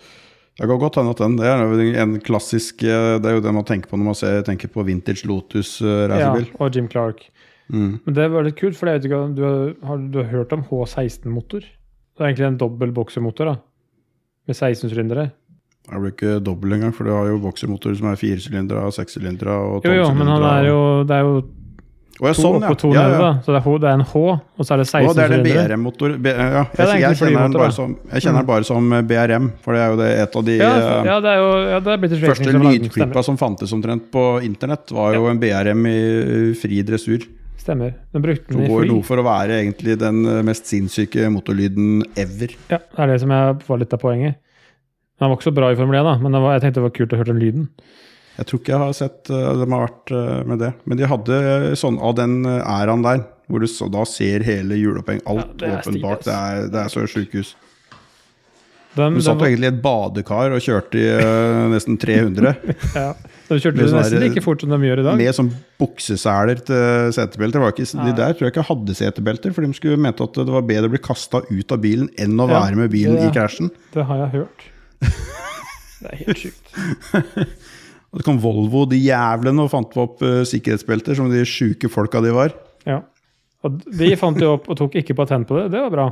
Det kan godt hende at den det er en klassisk eh, Det er jo det man tenker på når man ser, tenker på vintage Lotus-reisebil. Ja, og Jim Clark. Mm. Men det var litt kult, for jeg vet ikke om du har, du har hørt om H16-motor? Det er egentlig en dobbel boksermotor, da. Med 16 sylindere. Det blir ikke dobbel engang, for du har jo boksermotor som er firesylindere, sekssylindere og Jo, jo, men han er jo, det er jo Å, ja, sånn, ja. to ja, ja. Så det er, H- det er en H, og så er det 16 Å, det er det. BRM-motor. Ja, jeg, jeg, kjenner den bare som, den bare som BRM, for det er jo det, et av de Ja, eh, ja, det er jo ja, det er første som lydklippa som fantes omtrent på internett, var jo en BRM i uh, fri dressur. Stemmer. Den brukte den i går fly. noe for å være egentlig den mest sinnssyke motorlyden ever. Ja, det er det som jeg, var litt av poenget. Den var ikke så bra i Formel 1, da, men det var, jeg tenkte det var kult å høre den lyden. Jeg tror ikke jeg har sett uh, dem har vært uh, med det. Men de hadde uh, sånn av den æraen der, hvor du så, da ser hele juleoppheng. alt Ja, det er åpent bak. Det er, det er så sjukehus. Den, Du satt jo egentlig i et badekar og kjørte i uh, nesten 300. ja, den kjørte med sånn nesten like fort som de gjør i dag. Med sånn bukseseler til setebelter. Var ikke, de der tror jeg ikke hadde setebelter, for de skulle mente at det var bedre å bli kasta ut av bilen enn å Ja, være med bilen det- i krasjen. Det har jeg hørt. Det er helt sjukt. Og så kom Volvo, de jævlene, og fant opp uh, sikkerhetsbelter som de sjuke folka de var. Ja. Og de fant jo opp og tok ikke patent på det. Det var bra.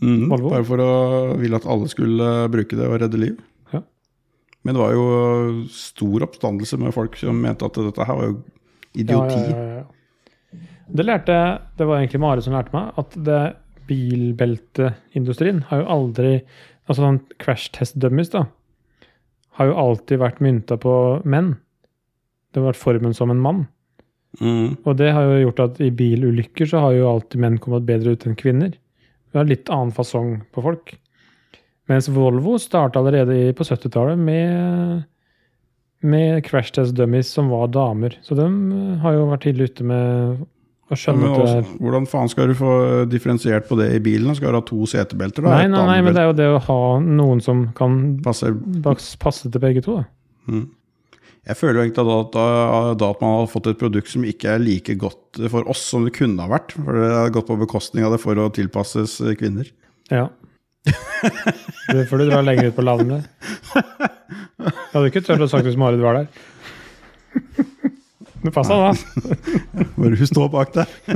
Mm, Volvo. bare for å ville at alle skulle uh, bruke det og redde liv. Ja. Men det var jo stor oppstandelse med folk som mente at dette her var jo idioti. Ja, ja. Det lærte det var egentlig Mare som lærte meg, at det bilbelteindustrien har jo aldri Altså sånn crash test dummies, da, har jo alltid vært mynta på menn. Det har vært formen som en mann. Mm. Og det har jo gjort at i bilulykker så har jo alltid menn kommet bedre ut enn kvinner. Vi har litt annen fasong på folk. Mens Volvo starta allerede på 70-tallet med, med crash test dummies som var damer. Så de eh, har jo vært tidlig ute med at hvordan faen skal du få differensiert på det i bilen? Skal du ha to setebelter? da? Nei, nei, nei, men det er jo det å ha noen som kan passer passe til begge to. Da. Mm. Jeg føler jo egentlig da, da, da at man har fått et produkt som ikke er like godt for oss som det kunne ha vært. For det har gått på bekostning av det for å tilpasses eh, kvinner. Ja. Du får du dra lenger ut på landet. Jeg hadde ikke turt å sagt hvis Marit var der. Det passa, da. Bare hun står bak der.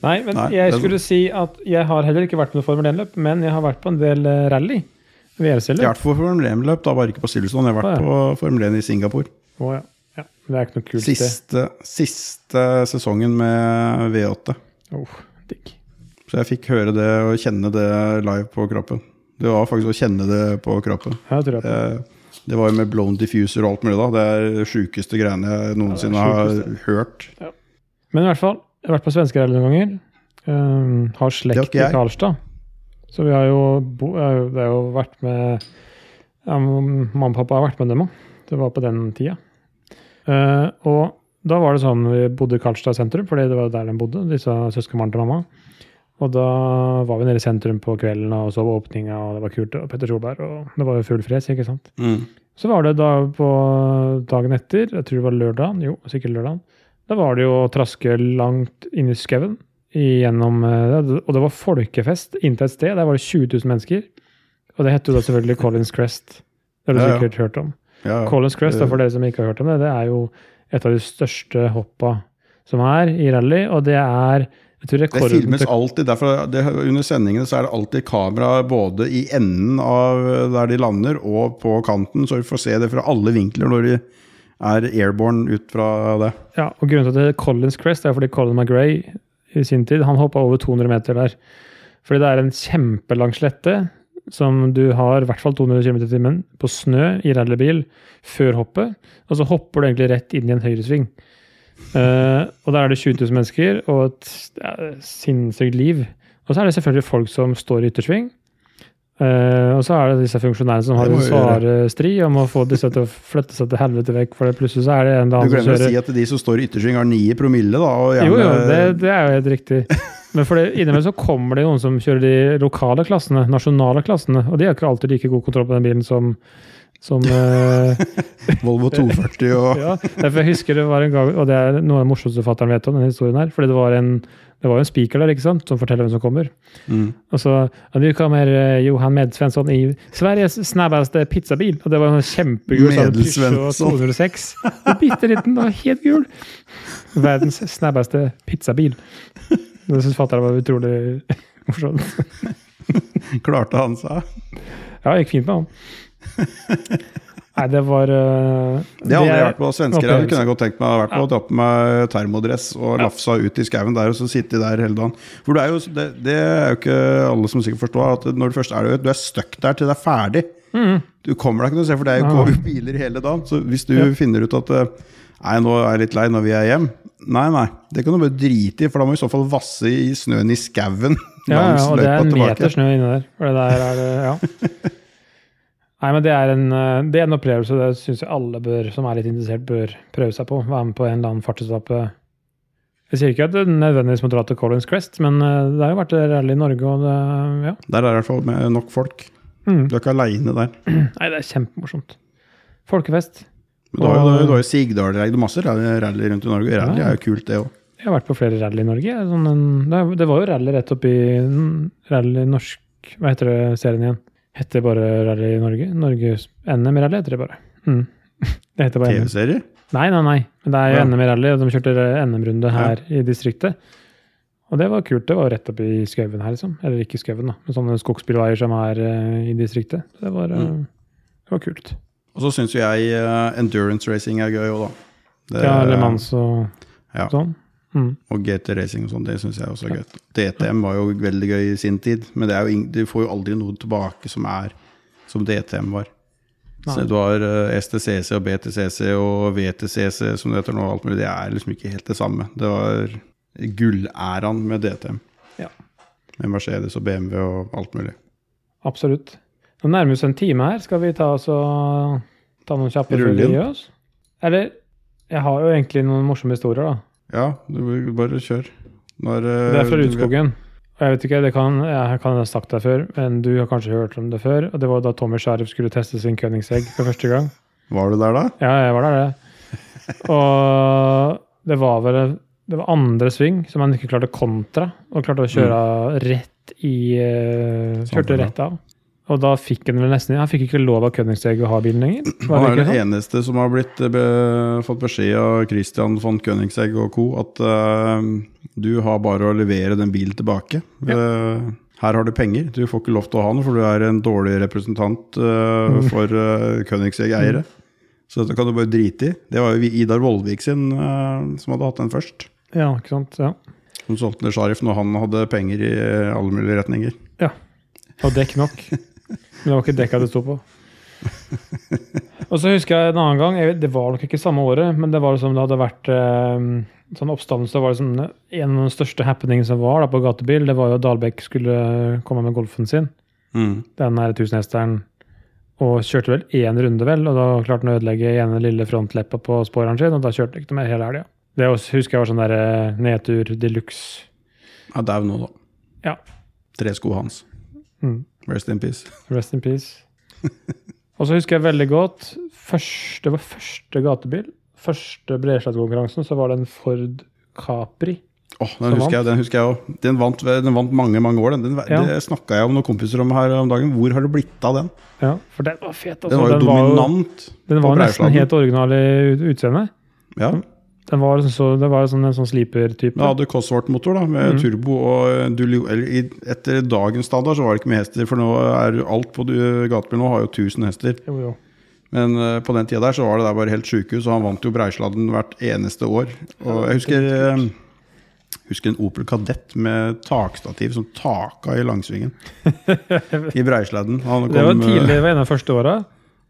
Nei, men Nei, jeg skulle skulle si at jeg har heller ikke vært på noe Formel 1-løp, men jeg har vært på en del eh, rally. Jeg har VRC-løp. vært på Formel 1-løp, da bare ikke på Silverstone. Jeg har vært på Formel 1 i Singapore. Oh, ja. ja. Det er ikke noe kult. Siste, siste sesongen med V8. Oh, digg. Så jeg fikk høre det og kjenne det live på kroppen. Det var faktisk å kjenne det på kroppen. Ja, det tror jeg på. Det, det var jo med blown diffuser og alt mulig. da. Det er det sjukeste greiene jeg noensinne Ja, har hørt. hørt. Men i hvert fall, jeg har vært på svenskerally noen ganger. Um, har slekt i. Karlstad. Så vi har jo, bo, det har jo vært med ja, Mamma og pappa har vært med dem òg. Det var på den tida. Uh, og da var det sånn, vi bodde i Karlstad sentrum, fordi det var der de bodde, disse søskenbarna til mamma. Og da var vi nede i sentrum på kvelden og så åpninga, og det var kult. Og Petter Solberg, og det var jo full fres, ikke sant. Mm. Så var det da på dagen etter, jeg tror det var lørdagen, jo, sikkert lørdagen, da var det jo å traske langt inn i skauen, gjennom, eh, og det var folkefest inntil et sted, der var det 20 000 mennesker, og det hette jo da selvfølgelig Collins Crest. Det har du Ja, ja. sikkert hørt om. Ja, Collins Crest, da, for dere som ikke har hørt om det, det er jo et av de største hoppa som er i rally, og det er, Det filmes alltid. derfor det, Under sendingene så er det alltid kamera både i enden av der de lander, og på kanten, så vi får se det fra alle vinkler når de er airborne ut fra det. Ja, og grunnen til at det er Collins Crest er fordi Colin McRae i sin tid, han hoppa over 200 meter der. Fordi det er en kjempelang slette som du har i hvert fall 200 km i timen på snø i rallybil før hoppet, og så hopper du egentlig rett inn i en høyresving. Eh, og der er det 20 000 mennesker og et ja, sinnssykt liv. Og så er det selvfølgelig folk som står i yttersving. Uh, og så er det disse funksjonærene som har en svare stri om å få disse til å flytte seg til helvete vekk, for det plutselig så er det en eller Du annen som glemmer å si at de som står i yttersving, har ni i promille, da. Gjerne, jo, jo, det, det er jo helt riktig. Men for det, innimellom så kommer det noen som kjører de lokale klassene, nasjonale klassene, og de har ikke alltid like god kontroll på den bilen som Som eh, Volvo 240 og Ja, jeg husker det var en gang, og det er noe av det morsomste fatteren vet om denne historien her. fordi det var en det var jo en spiker der ikke sant, som forteller hvem som kommer. mm. Og så ja, Nu kommer eh, Johan Medsvensson i Sveriges snabbeste pizzabil. Og det var en kjempegul sånn Peugeot Medsvensson. 206. En Bitte liten og helt gul. Verdens snabbeste pizzabil. Det syns fatteren var utrolig morsomt. Klarte han seg? Ja, det gikk fint med han. Nei, det var uh, Det hadde er- vært på svensker. her kunne jeg godt tenkt meg å ha vært på. Tatt på meg termodress og lafsa ut i skauen der og så sitte der hele dagen. For du er jo, det, det er jo ikke alle som sikkert forstår, at når du først er der, du er stuck der til det er ferdig. Du kommer deg ikke noe sted, for det er jo ja. Biler hele dagen. Så hvis du Ja. finner ut at eh, Nei, nå er jeg litt lei når vi er hjem. Nei, nei. Det kan du bare drite i, for da må du i så fall vasse i snøen i skauen. Ja, ja, og det er en tilbake. meter snø inni der. For det der er det, ja. Nei, men det er en, eh, det er en opplevelse det syns jeg alle bør, som er litt interessert, bør prøve seg på. Være med på en eller annen fartsetappe. Jeg sier ikke at det nødvendigvis må dra til Collins Crest, men eh, det har jo vært rally i Norge, og det Ja. Der er det i hvert fall med nok folk. Mm. Du er ikke aleine der. Nei, det er kjempemorsomt. Folkefest. Men du har jo, du har jo Sigdal-rally, det er masse rally rally rundt i Norge. Rally Ja. er jo kult, det òg. Jeg har vært på flere rally i Norge. Sånn en, det, det var jo rally rett opp i Rally norsk Hva heter det serien igjen? Heter det bare Rally Norge? Norges NM Rally heter det bare. Mm. Det heter bare. TV-serie? Nei, nei, nei. Men det er jo Ja. NM Rally, og de kjørte NM-runde her i distriktet. Og det var kult. Det var rett opp i skauen her, liksom. Eller ikke skauen, da, men sånne skogsbilveier som er uh, i distriktet. Det var, eh, Mm. det var kult. Og så syns jo jeg uh, endurance racing er gøy òg, da. Det- Ja, Le Mans og Ja. sånn. Mm. Og GT Racing og sånn, det syns jeg også er gøy. DTM var jo veldig gøy i sin tid, men du får jo aldri noe tilbake som er som DTM var. Så du har eh, STCC og BTCC og VTCC som det heter nå, alt mulig. Det er liksom ikke helt det samme. Det var gullæraen med DTM. Ja. Med Mercedes og BMW og alt mulig. Absolutt. Nå nærmer vi oss en time her. Skal vi ta, oss og, ta noen kjappe før Rulle vi inn. gir oss? Eller Jeg har jo egentlig noen morsomme historier, da. Ja, du bare kjør. Når, eh, Det er fra Rudskogen. Og jeg vet ikke, det kan, jeg kan ha sagt det før, men du har kanskje hørt om det før. Og det var da Tommy Sheriff skulle teste sin kønningsegg for første gang. Var du der da? Ja, jeg var der, det. Og det var vel det var andre sving som han ikke klarte kontra, og klarte å kjøre rett i eh, Kjørte rett av. Og da fikk han vel nesten Han fikk ikke lov av Königsegg å ha bilen lenger. Var Han det er den eneste som har blitt, be, fått beskjed av Christian von Königsegg og co. at uh, du har bare å levere den bilen tilbake. Eh, her har du penger. Du får ikke lov til å ha noe, for du er en dårlig representant uh, for uh, Königsegg-eiere. Så dette kan du bare drite i. Det var jo Idar Vollvik sin som hadde hatt den først. Ja, ikke sant. Ja. Som solgte den til Sharif når han hadde penger i alle mulige retninger. Ja, Og dekk nok. Men det var ikke dekka det sto på. Og så husker jeg en annen gang, det var nok ikke samme året, men det var som det hadde vært eh, sånn oppstandelse. Det var liksom en av de største happeningene som var da, på gatebil. Det var jo at Dahlbekk skulle komme med golfen sin. Mm. Den her tusenhesteren. Og kjørte vel én runde, vel, og da klarte han å ødelegge ene lille frontleppa på sporeren sin, og da kjørte han ikke mer hele helga. Det også, husker jeg var sånn der eh, nedtur de luxe. Ja, dau nå, da. Ja. Tresko hans. Mm. Rest in peace. Rest in peace. og så husker jeg veldig godt første, Det var første gatebil. Første Bredstadkonkurransen, så var det en Ford Capri. Åh, den husker jeg den husker jeg også. Den vant, den vant mange mange år. Den, den, Ja. Det snakka jeg om noen kompiser om her om dagen. Hvor har det blitt av den? Ja, for den var fet. Altså. Den var jo dominant. den var nesten helt original i utseendet. utseende. Ja. Den var liksom så, det var sånn, en sånn sleeper-type. Den hadde Cosworth-motor da, med Mm. turbo. og eh, du, Etter dagens standard så var det ikke med hester, for nå er alt på gatebil nå har jo 1000 hester. Jo, jo. Men uh, på den tida der så var det der bare helt sjukehus, og han vant jo Breisladden hvert eneste år. Og jeg husker, Jeg husker en Opel Kadett med takstativ som taka i langsvingen i Breisladden. Han Det var eh, tidlig, det var en av de første åra.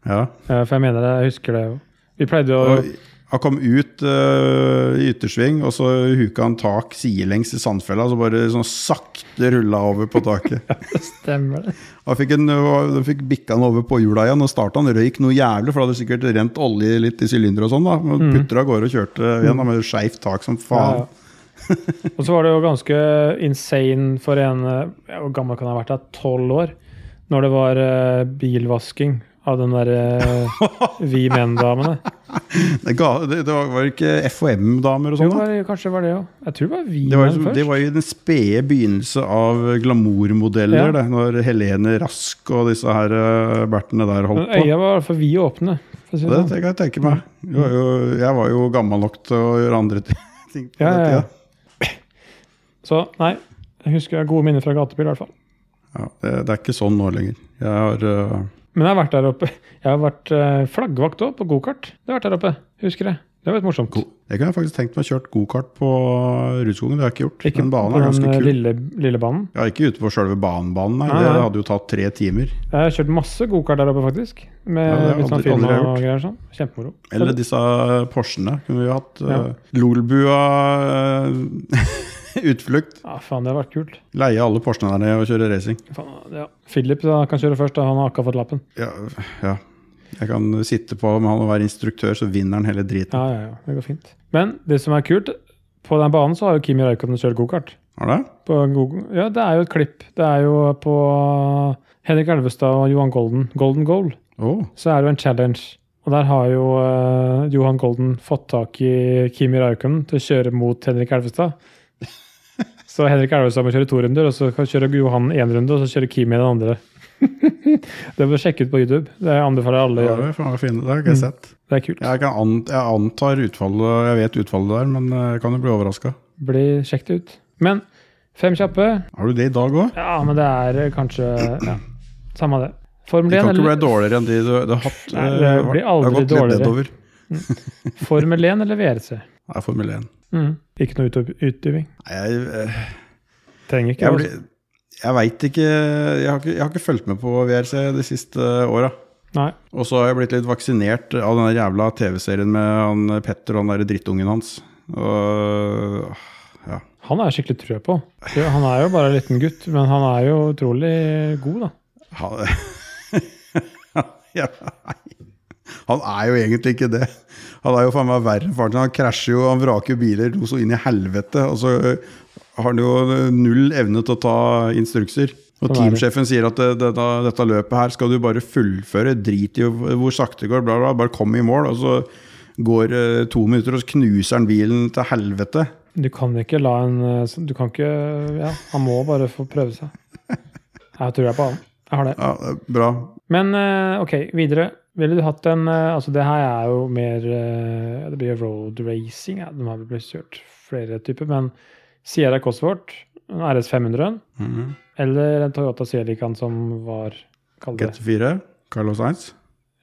Ja. Ja, for jeg mener det, jeg husker det jo. Vi pleide å Og han kom ut uh, i yttersving, og så huka han tak sidelengs i sandfella, så bare sånn sakte rulla over på taket. ja, det. Han fikk, en, de fikk bikka han over på hjula igjen, og starta han røyk noe jævlig, for det hadde sikkert rent olje litt i sylinderet og sånn. da, Men Mm. putter av gårde og kjørte igjen da, med skeivt tak som faen. Ja, ja. og så var det jo ganske insane for en eh, Hvor gammel kan han ha vært? Tolv år? Når det var eh, bilvasking av den derre Vi Menn-damene. Det, det, det var ikke FHM-damer og sånn? kanskje var det òg. Jeg tror det var Vi Det var, Menn først. det var jo den spede begynnelse av glamourmodeller, Ja. det, når Helene Rask og disse her uh, bertene der holdt på. øya var i hvert fall vide åpne. For si det Det sånn. kan jeg tenke meg. Jeg var jo, jeg var jo gammel nok til å gjøre andre ting på Ja, den ja, ja. Så nei, jeg husker jeg har gode minner fra gatebil, i hvert fall. Ja, det, det er ikke sånn nå lenger. Jeg har uh, Men jeg har vært der oppe. Jeg har vært eh, flaggvakt òg, på gokart. Det har vært der oppe, husker jeg. Det var litt morsomt. go Jeg kunne faktisk tenkt meg kjørt gokart på Rudskogen. Det har jeg ikke gjort. Ikke på banen er ganske den eh, kul. lille, lille banen. Ja, ikke ute på sjølve banebanen, nei. Nei, Det hadde jo tatt tre timer. Jeg har kjørt masse gokart der oppe, faktisk. Med Ja, det litt sånn aldri og greier. sånn. Kjempemoro. Eller disse Porschene kunne vi jo hatt. Ja. Lolbua utflukt. Ja, faen, det har vært kult. Leie alle Porschene der nede og kjøre racing. Faen, ja. Philip da, kan kjøre først, da. han har akkurat fått lappen. Ja, ja. Jeg kan sitte på med han og være instruktør, så vinner han hele driten. Ja, ja, ja, det går fint. Men det som er kult, på den banen så har jo Kimi Raikkonen kjørt gokart. Har det? På Ja, det er jo et klipp. Det er jo på Henrik Elvestad og Johan Golden, Golden Goal, Oh. så er det jo en challenge. Og der har jo uh, Johan Golden fått tak i Kimi Raikkonen til å kjøre mot Henrik Elvestad. Så Henrik Elvestad må kjøre to runder, og så kan kjøre Johan én runde, og så kjører Kimi den andre. det bør sjekke ut på YouTube. Det anbefaler alle Ja, det meg fint. Det har ikke jeg sett. Det er kult. Jeg, kan an, jeg antar utfallet, jeg vet utfallet der, men jeg kan jo bli overraska. Bli sjekket ut. Men fem kjappe. Har du det i dag òg? Ja, men det er eh, kanskje ja, Samme det. Formel 1 Det kan ikke bli dårligere enn de du, du har hatt. Nei, det det aldri blir har aldri dårligere. litt nedover. Formel 1 eller VRC? Det er Formel 1. Mm. Ikke noe utdyping? Nei, Jeg, eh, Trenger ikke. jeg, altså. jeg veit ikke jeg har ikke, jeg har ikke fulgt med på VRC de siste åra. Og så har jeg blitt litt vaksinert av den jævla TV-serien med han Petter og den der drittungen hans. Og, ja. Han er jeg skikkelig trø på. Han er jo bare en liten gutt, men han er jo utrolig god, da. Han, ja, nei. Han er jo egentlig ikke det. Han er jo faen meg verre enn faren sin. Han krasjer jo, han vraker biler noe så inn i helvete. Og så har han jo null evne til å ta instrukser. Og Sånn det. teamsjefen sier at det, dette, dette løpet her skal du bare fullføre. Drit i hvor sakte det går, bla, bla. Bare kom i mål. Og så går eh, to minutter, og så knuser han bilen til helvete. Du kan ikke la en eh, Du kan ikke Ja, han må bare få prøve seg. Jeg tror jeg på han. Jeg har det. Ja, bra. Men eh, ok, videre. Ville du hatt en eh, Altså, det her er jo mer eh, Det blir road racing. Ja. De har vel blitt kjørt flere typer, men Sierra Cosworth, en RS 500, Mhm. eller en Toyota Celican som var Kall GT4, Carlos Sainz.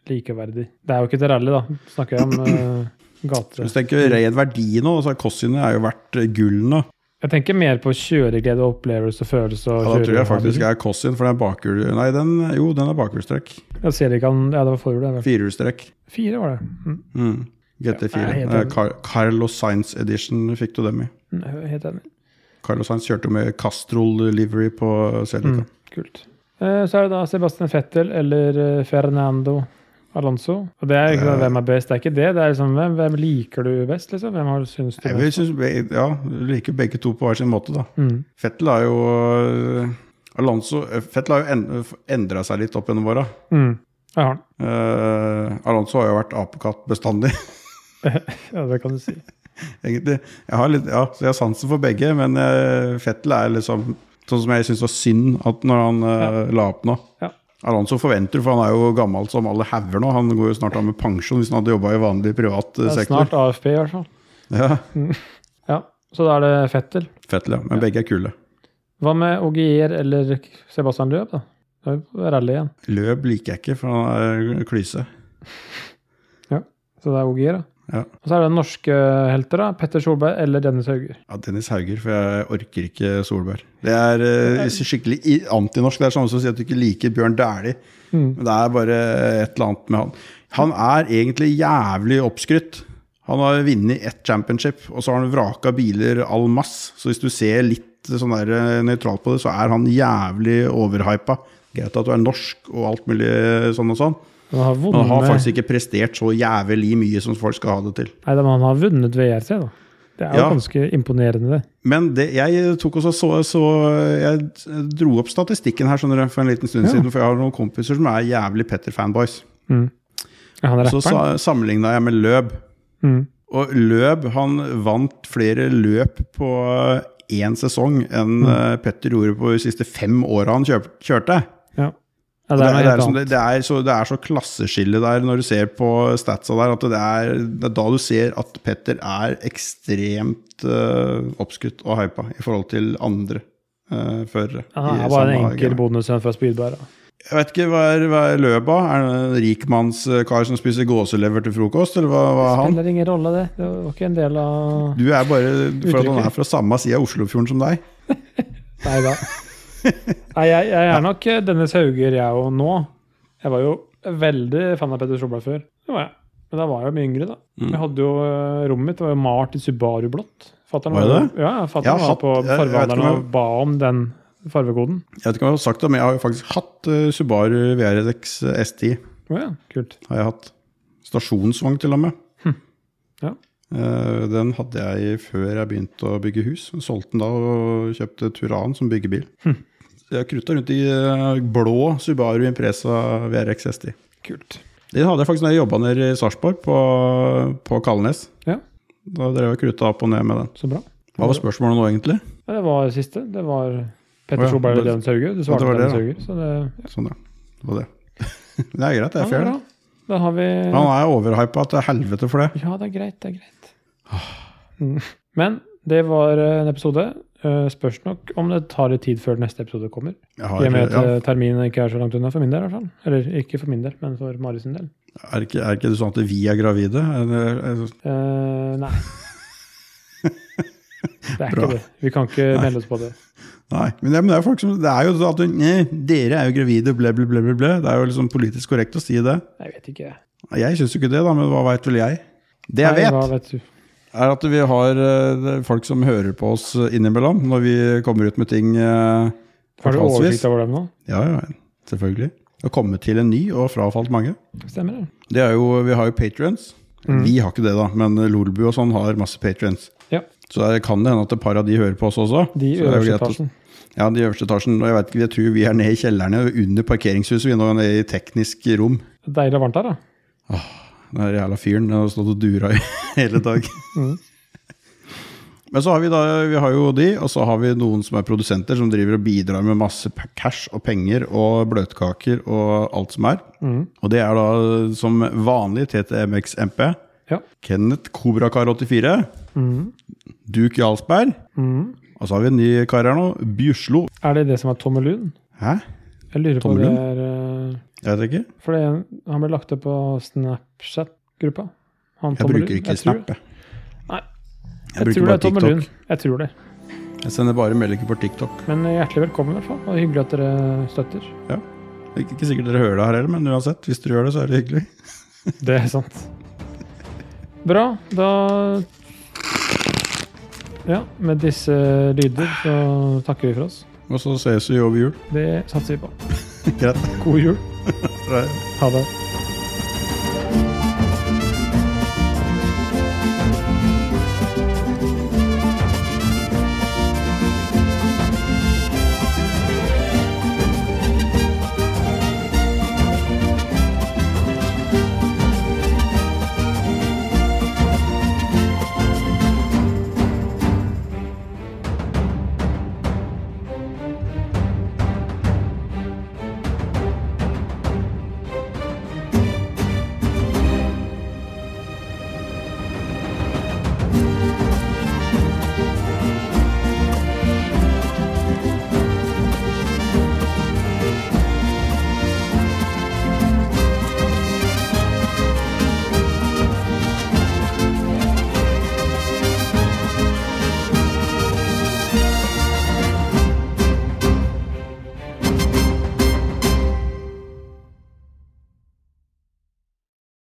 likeverdig. Det er jo ikke til rally, da. Snakker jeg om uh, gate. Hvis du tenker ren verdi nå, så er Cossine er jo verdt gull nå. Jeg tenker mer på kjøreglede, opplevelse, følelse og Ja, da tror jeg faktisk er Cossin, for den er bakhjul... Nei, den, jo, den er bakhjulstrekk. Ja, han ja, det var forhjul, det. vel. Firehjulstrekk. Fire var det. Mm. Mm. GT4. Ja, Eh. Car Carlos Sainz Edition fikk du dem i. Nei, er helt enig. Carlos Sainz kjørte jo med Castrol livery på Celica. Mm, kult. Eh, Så er det da Sebastian Fettel eller eh, Fernando Alonso. Og det er ikke sånn, hvem er best, det er ikke det. Det er liksom hvem, hvem liker du best, liksom? Hvem har syns du Jeg best? synes, ja, du liker begge to på hver sin måte, da. Mm. Fettel har jo øh, Alonso øh, Fettel har jo en, endra seg litt opp gjennom åra. Mm. Jeg har. Eh, Alonso har jo vært apekatt bestandig, Ja, det kan du si. egentlig. Jeg har, litt, ja, jeg har sansen for begge, men uh, Fettel er liksom sånn som jeg syns var synd at når han øh, la opp nå. Ja. Alonso forventer, for han er jo gammel som alle hauger nå. Han går jo snart av med pensjon hvis han hadde jobba i vanlig privat sektor. Det er snart AFP, i hvert fall. Ja, Ja, Så da er det Fettel. Fettel, ja. Men begge er kule. Hva med Ogier eller Sebastian Løb, da? Da er vi på rally igjen. Løb liker jeg ikke, for han er klyse. Så det er Ogier, da. Ja. Og så er det norske helter, da. Petter Solberg eller Dennis Hauger. Ja, Dennis Hauger, for jeg orker ikke Solberg. Det er uh, skikkelig antinorsk. Det er samme som å si at du ikke liker Bjørn Dæhlie. Mm. Men det er bare et eller annet med han. Han er egentlig jævlig oppskrytt. Han har vunnet ett championship, og så har han vraka biler all mass. Så hvis du ser litt sånn der eh, nøytralt på det, så er han jævlig overhypa. Greit at du er norsk og alt mulig sånn og sånn, Han har vunnet... han har faktisk ikke prestert så jævlig mye som folk skal ha det til. Nei, men han har vunnet VRC, da. Det er jo Ja. ganske imponerende, det. Men det, jeg tok også så, så Jeg dro opp statistikken her du, for en liten stund Ja. siden, for jeg har noen kompiser som er jævlig Petter-fanboys. Mm. Han er Så sa, sammenligna jeg med Løb. Mm. Og Løb han vant flere løp på én sesong enn Mm. eh, Petter gjorde på de siste fem åra han kjørte. Ja. ja, Det det er, er det, er det, det, er så, det er så klasseskille der når du ser på statsa der, at det er, det er da du ser at Petter er ekstremt uh, oppskutt og hypa i forhold til andre uh, førere. Han i er bare en enkel game. fra Spydberg. da. Jeg vet ikke, hva er, hva er løpet av? Er det en rikmannskar som spiser gåselever til frokost, eller hva, hva er han? Spiller ingen rolle, det. Det var ikke en del av Du er bare for at han er fra samme side av Oslofjorden som deg. Nei da. Nei, jeg, jeg er nok eh, Dennis Hauger, jeg òg nå. Jeg var jo veldig fan av Petter Solberg før. Det var jeg. Men da var jeg jo mye yngre, da. Mm. Jeg hadde jo, eh, Rommet mitt var jo malt i Subaru blått. Fatteren Var det? Ja, Jeg fatter'n har var hatt- på jeg- jeg om og ba om den farvekoden. Jeg vet ikke om jeg har sagt det, men jeg har jo faktisk hatt uh, Subaru VRX S10. Oh, ja, kult. har jeg hatt. Stasjonsvogn til og med. Ja. Eh, Den hadde jeg før jeg begynte å bygge hus. Solgte den da og kjøpte Turan som byggebil. Så Jeg krutta rundt i eh, blå Subaru Impresa VRX S10. Kult. Det hadde jeg faktisk da jeg jobba nede i Sarpsborg, på, på Kalnes. Ja, Da drev jeg krutta opp og ned med den. så bra. Hva var spørsmålet nå, egentlig? Ja, Det var siste. Det var Petter Å ja, Solberg og det- Dennis Hauge. Du svarte det var det, Dennis da. Så det, ja. Sånn, ja. Det var det. Det er greit, det er fair. bra. det. Da har vi Han er overhypa til helvete for det. Ja, det er greit. Det er greit. Men det var eh, en episode. Eh, Spørs nok om det tar litt tid før neste episode kommer. I og med at ja, eh, terminen ikke er så langt unna for min del. fall. Eller ikke for min del, men for Mari sin del. er, ikke, er ikke det sånn at vi er gravide? Eller, er- Eh, nei. Det er Bra. ikke det. Vi kan ikke melde oss på det. Nei, men det, men det er folk som Det er jo sånn at du, «Nei, Dere er jo gravide, ble, ble, ble, ble. Det er jo liksom politisk korrekt å si det. Jeg vet ikke. Jeg syns jo ikke det, da, men hva veit vel jeg? Det jeg Nei, vet du? Er at vi har eh, folk som hører på oss innimellom når vi kommer ut med ting eh, Har du oversikt over dem nå? Ja, ja, selvfølgelig. Å har kommet til en ny og frafalt mange. Stemmer det. Det er jo, Vi har jo patrions. Mm. Vi har ikke det, da, men Lolbu og sånn har masse patrions. Ja. Så det kan det hende at et par av de hører på oss også. De jo øverste etasjen. Ja, de øverste etasjen. Og jeg vet jeg tror vi er nede i kjellerne under parkeringshuset. Vi er nå nede i teknisk rom. Deilig og varmt her, da. Den der jævla fyren den har stått og dura i hele dag. Men så har vi da, vi har jo de, og så har vi noen som er produsenter, som driver og bidrar med masse cash og penger og bløtkaker og alt som er. Mm. Og det er da som vanlig TTMX MP, Ja. Kenneth Kobrakar 84, Mm. Duke Jarlsberg, Mm. og så har vi en ny kar her nå, Bjuslo. Er det det som er Tommelund? Hæ? Jeg lurer på Tommelun? det er uh... Jeg vet ikke. For han ble lagt opp på Snapchat-gruppa. Han Jeg bruker ikke Jeg Snap. jeg. Nei. Jeg Jeg, tror det er Tommelun. TikTok. Jeg tror det. Jeg sender bare meldinger på TikTok. Men hjertelig velkommen, i hvert fall. Og hyggelig at dere støtter. Det er ikke sikkert dere hører det her heller, men uansett, hvis dere gjør det, så er det hyggelig. Det er sant. Bra. Da Ja, med disse lyder så takker vi for oss. Og så ses vi over jul. Det satser vi på. Greit. God jul. Ha det.